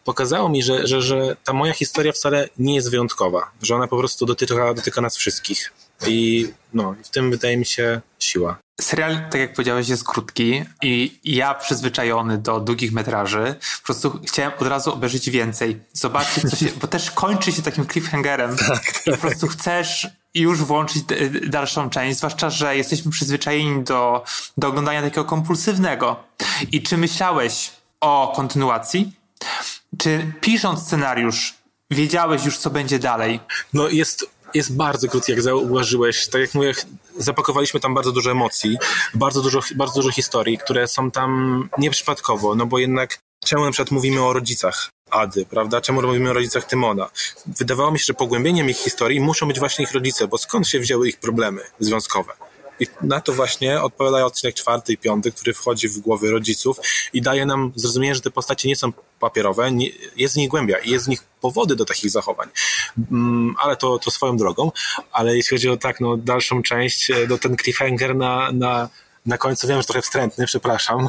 pokazało mi, że, że, że ta moja historia wcale nie jest wyjątkowa, że ona po prostu dotyka, dotyka nas wszystkich. I no, w tym wydaje mi się siła. Serial, tak jak powiedziałeś, jest krótki i ja przyzwyczajony do długich metraży, po prostu chciałem od razu obejrzeć więcej. Zobaczyć, co się, bo też kończy się takim cliffhangerem (laughs) tak, i po prostu chcesz już włączyć dalszą część, zwłaszcza, że jesteśmy przyzwyczajeni do, do oglądania takiego kompulsywnego. I czy myślałeś o kontynuacji? Czy pisząc scenariusz, wiedziałeś już, co będzie dalej? No jest jest bardzo krótki, jak zauważyłeś. Tak jak mówię, zapakowaliśmy tam bardzo dużo emocji, bardzo dużo, bardzo dużo historii, które są tam nieprzypadkowo, no bo jednak czemu na przykład mówimy o rodzicach Ady, prawda? Czemu mówimy o rodzicach Tymona? Wydawało mi się, że pogłębieniem ich historii muszą być właśnie ich rodzice, bo skąd się wzięły ich problemy związkowe? I na to właśnie odpowiada odcinek czwarty i piąty, który wchodzi w głowy rodziców i daje nam zrozumienie, że te postacie nie są papierowe, nie, jest w nich głębia i jest w nich powody do takich zachowań. Mm, ale to, to swoją drogą. Ale jeśli chodzi o tak, no, dalszą część, no, ten cliffhanger na, na na końcu wiem, że trochę wstrętny, przepraszam,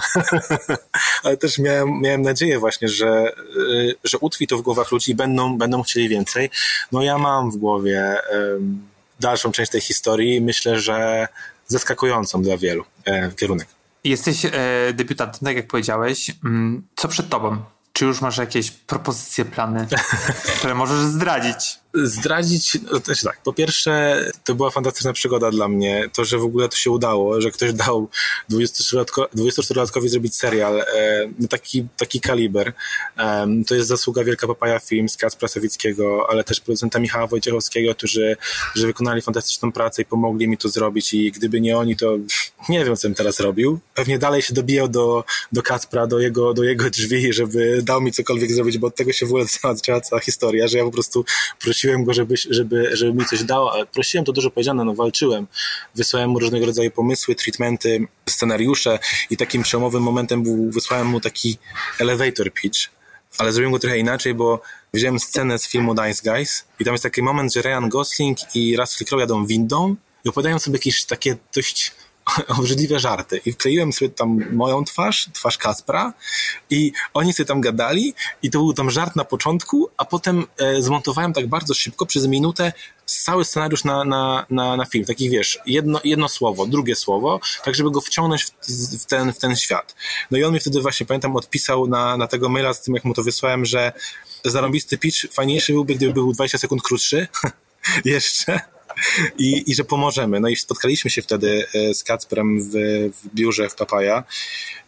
(laughs) ale też miałem, miałem nadzieję właśnie, że, y, że utwi to w głowach ludzi i będą, będą chcieli więcej. No ja mam w głowie um, dalszą część tej historii. Myślę, że zaskakującą dla wielu e, kierunek. Jesteś e, debiutantem, tak jak powiedziałeś. Mm, co przed tobą? Czy już masz jakieś propozycje, plany, (laughs) które możesz zdradzić? Zdradzić, no też tak. Po pierwsze, to była fantastyczna przygoda dla mnie. To, że w ogóle to się udało, że ktoś dał 24-latkowi zrobić serial e, taki, taki kaliber. E, to jest zasługa Wielka Papaja Film z Kacpra Sawickiego, ale też producenta Michała Wojciechowskiego, którzy, którzy wykonali fantastyczną pracę i pomogli mi to zrobić i gdyby nie oni, to nie wiem, co bym teraz robił. Pewnie dalej się dobijał do, do Kacpra, do jego, do jego drzwi, żeby dał mi cokolwiek zrobić, bo od tego się w ogóle zaczęła cała historia, że ja po prostu prosiłem go, żeby, żeby, żeby mi coś dał, ale prosiłem, to dużo powiedziane, no walczyłem. Wysłałem mu różnego rodzaju pomysły, treatmenty, scenariusze i takim przełomowym momentem był, wysłałem mu taki elevator pitch, ale zrobiłem go trochę inaczej, bo wziąłem scenę z filmu Nice Guys i tam jest taki moment, że Ryan Gosling i Russell Crowe jadą windą i opowiadają sobie jakieś takie dość (laughs) obrzydliwe żarty. I wkleiłem sobie tam moją twarz, twarz Kaspra i oni sobie tam gadali i to był tam żart na początku, a potem e, zmontowałem tak bardzo szybko, przez minutę cały scenariusz na, na, na, na film. Takich wiesz, jedno, jedno słowo, drugie słowo, tak żeby go wciągnąć w, w, ten, w ten świat. No i on mi wtedy właśnie, pamiętam, odpisał na, na tego maila z tym, jak mu to wysłałem, że zarąbisty pitch fajniejszy byłby, gdyby był 20 sekund krótszy (laughs) jeszcze i, i że pomożemy. No i spotkaliśmy się wtedy e, z Kacprem w, w biurze w Papaja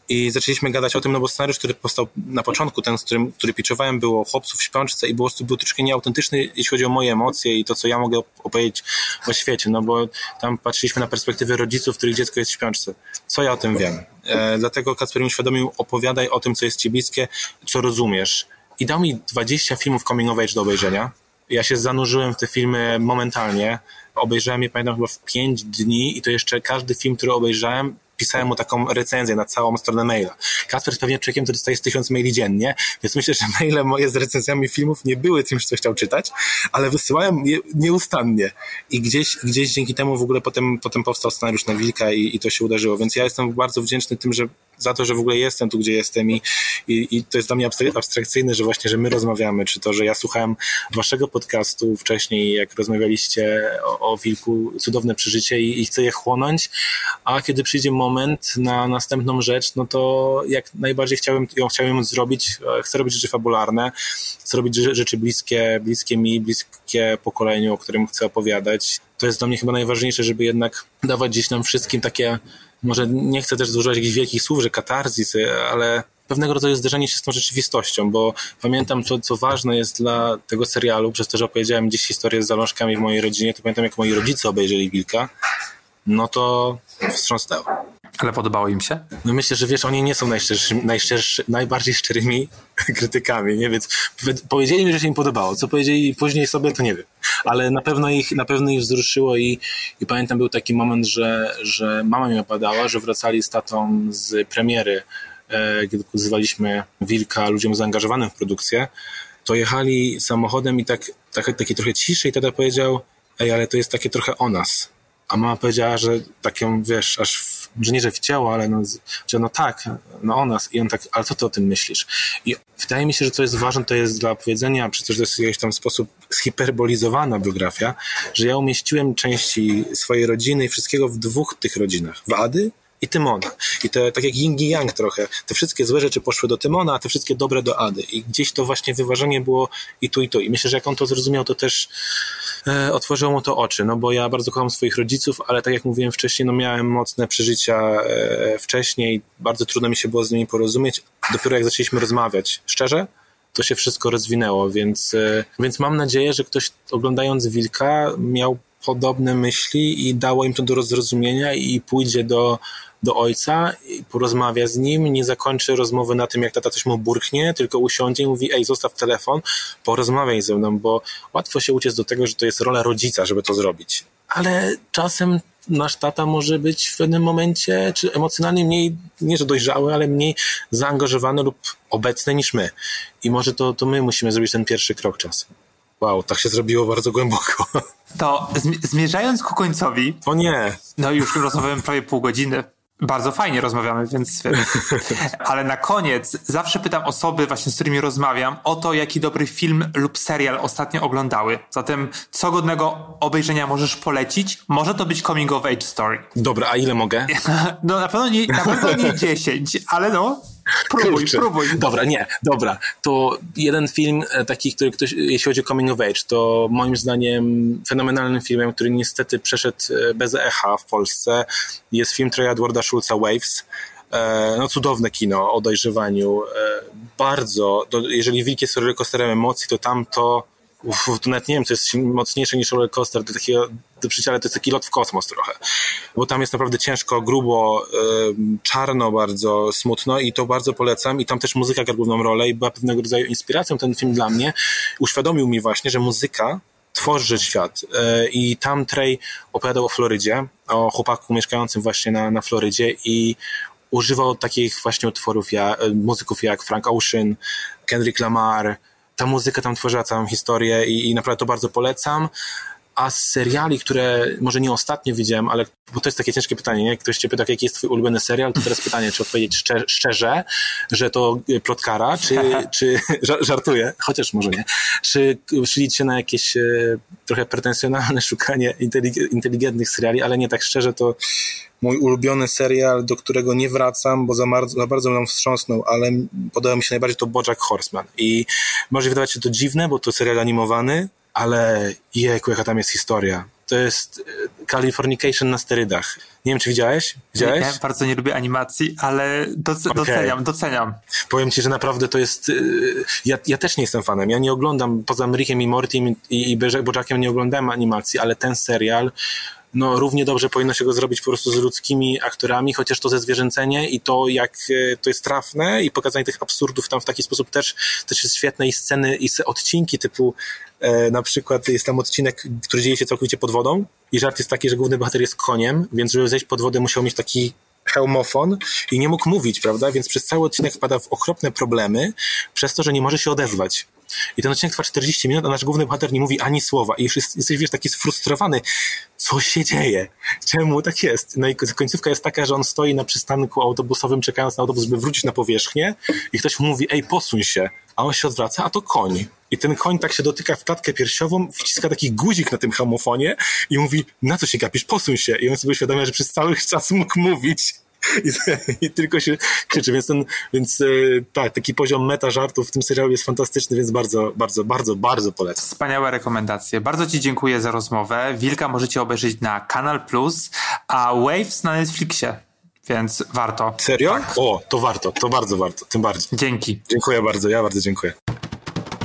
i zaczęliśmy gadać o tym, no bo scenariusz, który powstał na początku, ten, z którym, który pitchowałem, było chłopców w śpiączce i było, był troszkę nieautentyczny, jeśli chodzi o moje emocje i to, co ja mogę opowiedzieć o świecie, no bo tam patrzyliśmy na perspektywę rodziców, których dziecko jest w śpiączce. Co ja o tym wiem? E, dlatego Kacper mi uświadomił, opowiadaj o tym, co jest ci bliskie, co rozumiesz. I dał mi 20 filmów coming of age do obejrzenia ja się zanurzyłem w te filmy momentalnie. Obejrzałem je, pamiętam, chyba w pięć dni i to jeszcze każdy film, który obejrzałem, pisałem mu taką recenzję na całą stronę maila. Kasper jest pewnie człowiekiem, który dostaje tysiąc maili dziennie, więc myślę, że maile moje z recenzjami filmów nie były tym, co chciał czytać, ale wysyłałem je nieustannie. I gdzieś, gdzieś dzięki temu w ogóle potem, potem powstał scenariusz na Wilka i, i to się uderzyło. Więc ja jestem bardzo wdzięczny tym, że za to, że w ogóle jestem tu, gdzie jestem i, i, i to jest dla mnie abstrakcyjne, że właśnie, że my rozmawiamy, czy to, że ja słuchałem waszego podcastu wcześniej, jak rozmawialiście o, o Wilku, cudowne przeżycie i, i chcę je chłonąć, a kiedy przyjdzie moment na następną rzecz, no to jak najbardziej chciałem ją, chciałem zrobić, e, chcę robić rzeczy fabularne, chcę robić rzeczy bliskie, bliskie mi, bliskie pokoleniu, o którym chcę opowiadać. To jest dla mnie chyba najważniejsze, żeby jednak dawać gdzieś nam wszystkim takie może nie chcę też zużywać jakichś wielkich słów, że katarzis, ale pewnego rodzaju zderzenie się z tą rzeczywistością, bo pamiętam, co, co ważne jest dla tego serialu, przez to, że opowiedziałem gdzieś historię z zalążkami w mojej rodzinie, to pamiętam, jak moi rodzice obejrzeli Wilka, no to wstrząsnęło. Ale podobało im się? No myślę, że wiesz, oni nie są najbardziej szczerymi (laughs) krytykami, nie? Więc powiedzieli mi, że się im podobało. Co powiedzieli później sobie, to nie wiem. Ale na pewno ich, na pewno ich wzruszyło i, i pamiętam był taki moment, że, że mama mi opadała, że wracali z tatą z premiery, e, kiedy pokazywaliśmy Wilka ludziom zaangażowanym w produkcję, to jechali samochodem i tak, tak, taki trochę ciszej tata powiedział, ej, ale to jest takie trochę o nas a mama powiedziała, że tak ją, wiesz, aż, w, że nie, że ale no, że no tak, no o nas. I on tak, ale co ty o tym myślisz? I wydaje mi się, że co jest ważne, to jest dla powiedzenia, przecież to jest w jakiś tam sposób zhiperbolizowana biografia, że ja umieściłem części swojej rodziny i wszystkiego w dwóch tych rodzinach. Wady i Tymona. I te, tak jak yin i yang trochę. Te wszystkie złe rzeczy poszły do Tymona, a te wszystkie dobre do Ady. I gdzieś to właśnie wyważenie było i tu, i tu. I myślę, że jak on to zrozumiał, to też e, otworzyło mu to oczy, no bo ja bardzo kocham swoich rodziców, ale tak jak mówiłem wcześniej, no miałem mocne przeżycia e, wcześniej, bardzo trudno mi się było z nimi porozumieć. Dopiero jak zaczęliśmy rozmawiać szczerze, to się wszystko rozwinęło, więc, e, więc mam nadzieję, że ktoś oglądając Wilka miał podobne myśli i dało im to do zrozumienia i pójdzie do, do ojca, porozmawia z nim, nie zakończy rozmowy na tym, jak tata coś mu burknie, tylko usiądzie i mówi, ej, zostaw telefon, porozmawiaj ze mną, bo łatwo się uciec do tego, że to jest rola rodzica, żeby to zrobić. Ale czasem nasz tata może być w pewnym momencie, czy emocjonalnie mniej, nie że dojrzały, ale mniej zaangażowany lub obecny niż my. I może to, to my musimy zrobić ten pierwszy krok czasem. Wow, tak się zrobiło bardzo głęboko. To zmierzając ku końcowi. O nie. No już rozmawiałem prawie pół godziny. Bardzo fajnie rozmawiamy, więc. (laughs) Ale na koniec zawsze pytam osoby, właśnie z którymi rozmawiam, o to, jaki dobry film lub serial ostatnio oglądały. Zatem, co godnego obejrzenia możesz polecić? Może to być coming of age story. Dobra, a ile mogę? (laughs) No na pewno nie, na pewno nie 10, ale no. Próbuj, Kurczę. próbuj. Dobra, nie, dobra. To jeden film e, taki, który ktoś, jeśli chodzi o Coming of Age, to moim zdaniem fenomenalnym filmem, który niestety przeszedł e, bez echa w Polsce, jest film Troja Edwarda Schulza Waves. E, no cudowne kino o dojrzewaniu. Bardzo, jeżeli wilk jest rollercoasterem emocji, to tam to Uf, to nawet nie wiem, co jest mocniejsze niż roller coaster do takiego, do przyjścia, ale to jest taki lot w kosmos trochę. Bo tam jest naprawdę ciężko, grubo, czarno bardzo, smutno i to bardzo polecam i tam też muzyka gra główną rolę i była pewnego rodzaju inspiracją ten film dla mnie. Uświadomił mi właśnie, że muzyka tworzy świat. E, I tam Trey opowiadał o Florydzie, o chłopaku mieszkającym właśnie na, na Florydzie i używał takich właśnie utworów, ja, muzyków jak Frank Ocean, Kendrick Lamar, ta muzyka tam tworzyła całą historię i, i naprawdę to bardzo polecam. A z seriali, które może nie ostatnio widziałem, ale bo to jest takie ciężkie pytanie, nie? Ktoś cię pyta, jaki jest twój ulubiony serial, to teraz pytanie, czy odpowiedzieć szczerze, szczerze że to plotkara, czy, (laughs) czy (laughs) żartuję, chociaż może nie, czy szylić się na jakieś e, trochę pretensjonalne (laughs) szukanie inteligentnych seriali, ale nie tak szczerze, to mój ulubiony serial, do którego nie wracam, bo za bardzo, za bardzo mną wstrząsnął, ale podoba mi się najbardziej to Bojack Horseman. I może wydawać się to dziwne, bo to serial animowany, ale jejku, jaka tam jest historia. To jest e, Californication na sterydach. Nie wiem, czy widziałeś? Widziałeś? Ja bardzo nie lubię animacji, ale doc okay. doceniam, doceniam. Powiem ci, że naprawdę to jest... E, ja, ja też nie jestem fanem. Ja nie oglądam, poza Rickiem i Mortym i, i Bojackiem nie oglądałem animacji, ale ten serial no równie dobrze powinno się go zrobić po prostu z ludzkimi aktorami, chociaż to ze zwierzęcenie i to jak e, to jest trafne i pokazanie tych absurdów tam w taki sposób też, też jest świetne i sceny i odcinki typu e, na przykład jest tam odcinek, który dzieje się całkowicie pod wodą i żart jest taki, że główny bohater jest koniem, więc żeby zejść pod wodę musiał mieć taki hełmofon i nie mógł mówić, prawda? Więc przez cały odcinek wpada w okropne problemy przez to, że nie może się odezwać i ten odcinek trwa 40 minut, a nasz główny bohater nie mówi ani słowa i już jest, jesteś, wiesz, taki sfrustrowany, co się dzieje, czemu tak jest. No i końcówka jest taka, że on stoi na przystanku autobusowym, czekając na autobus, by wrócić na powierzchnię i ktoś mu mówi, ej, posuń się, a on się odwraca, a to koń. I ten koń tak się dotyka w klatkę piersiową, wciska taki guzik na tym hamofonie i mówi, na co się gapisz, posuń się. I on sobie uświadamia, że przez cały czas mógł mówić. I, I, tylko się krzyczy, więc ten, więc e, tak, taki poziom meta żartów w tym serialu jest fantastyczny, więc bardzo, bardzo, bardzo, bardzo polecam. Wspaniałe rekomendacje. Bardzo Ci dziękuję za rozmowę. Wilka możecie obejrzeć na Kanal Plus, a Waves na Netflixie, więc warto. Serio? Tak. O, to warto, to bardzo warto, tym bardziej. Dzięki. Dziękuję bardzo, ja bardzo dziękuję.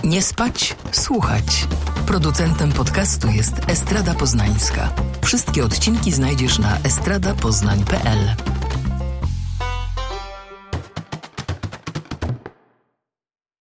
Nie spać, słuchać. Producentem podcastu jest Estrada Poznańska. Wszystkie odcinki znajdziesz na estradapoznań.pl.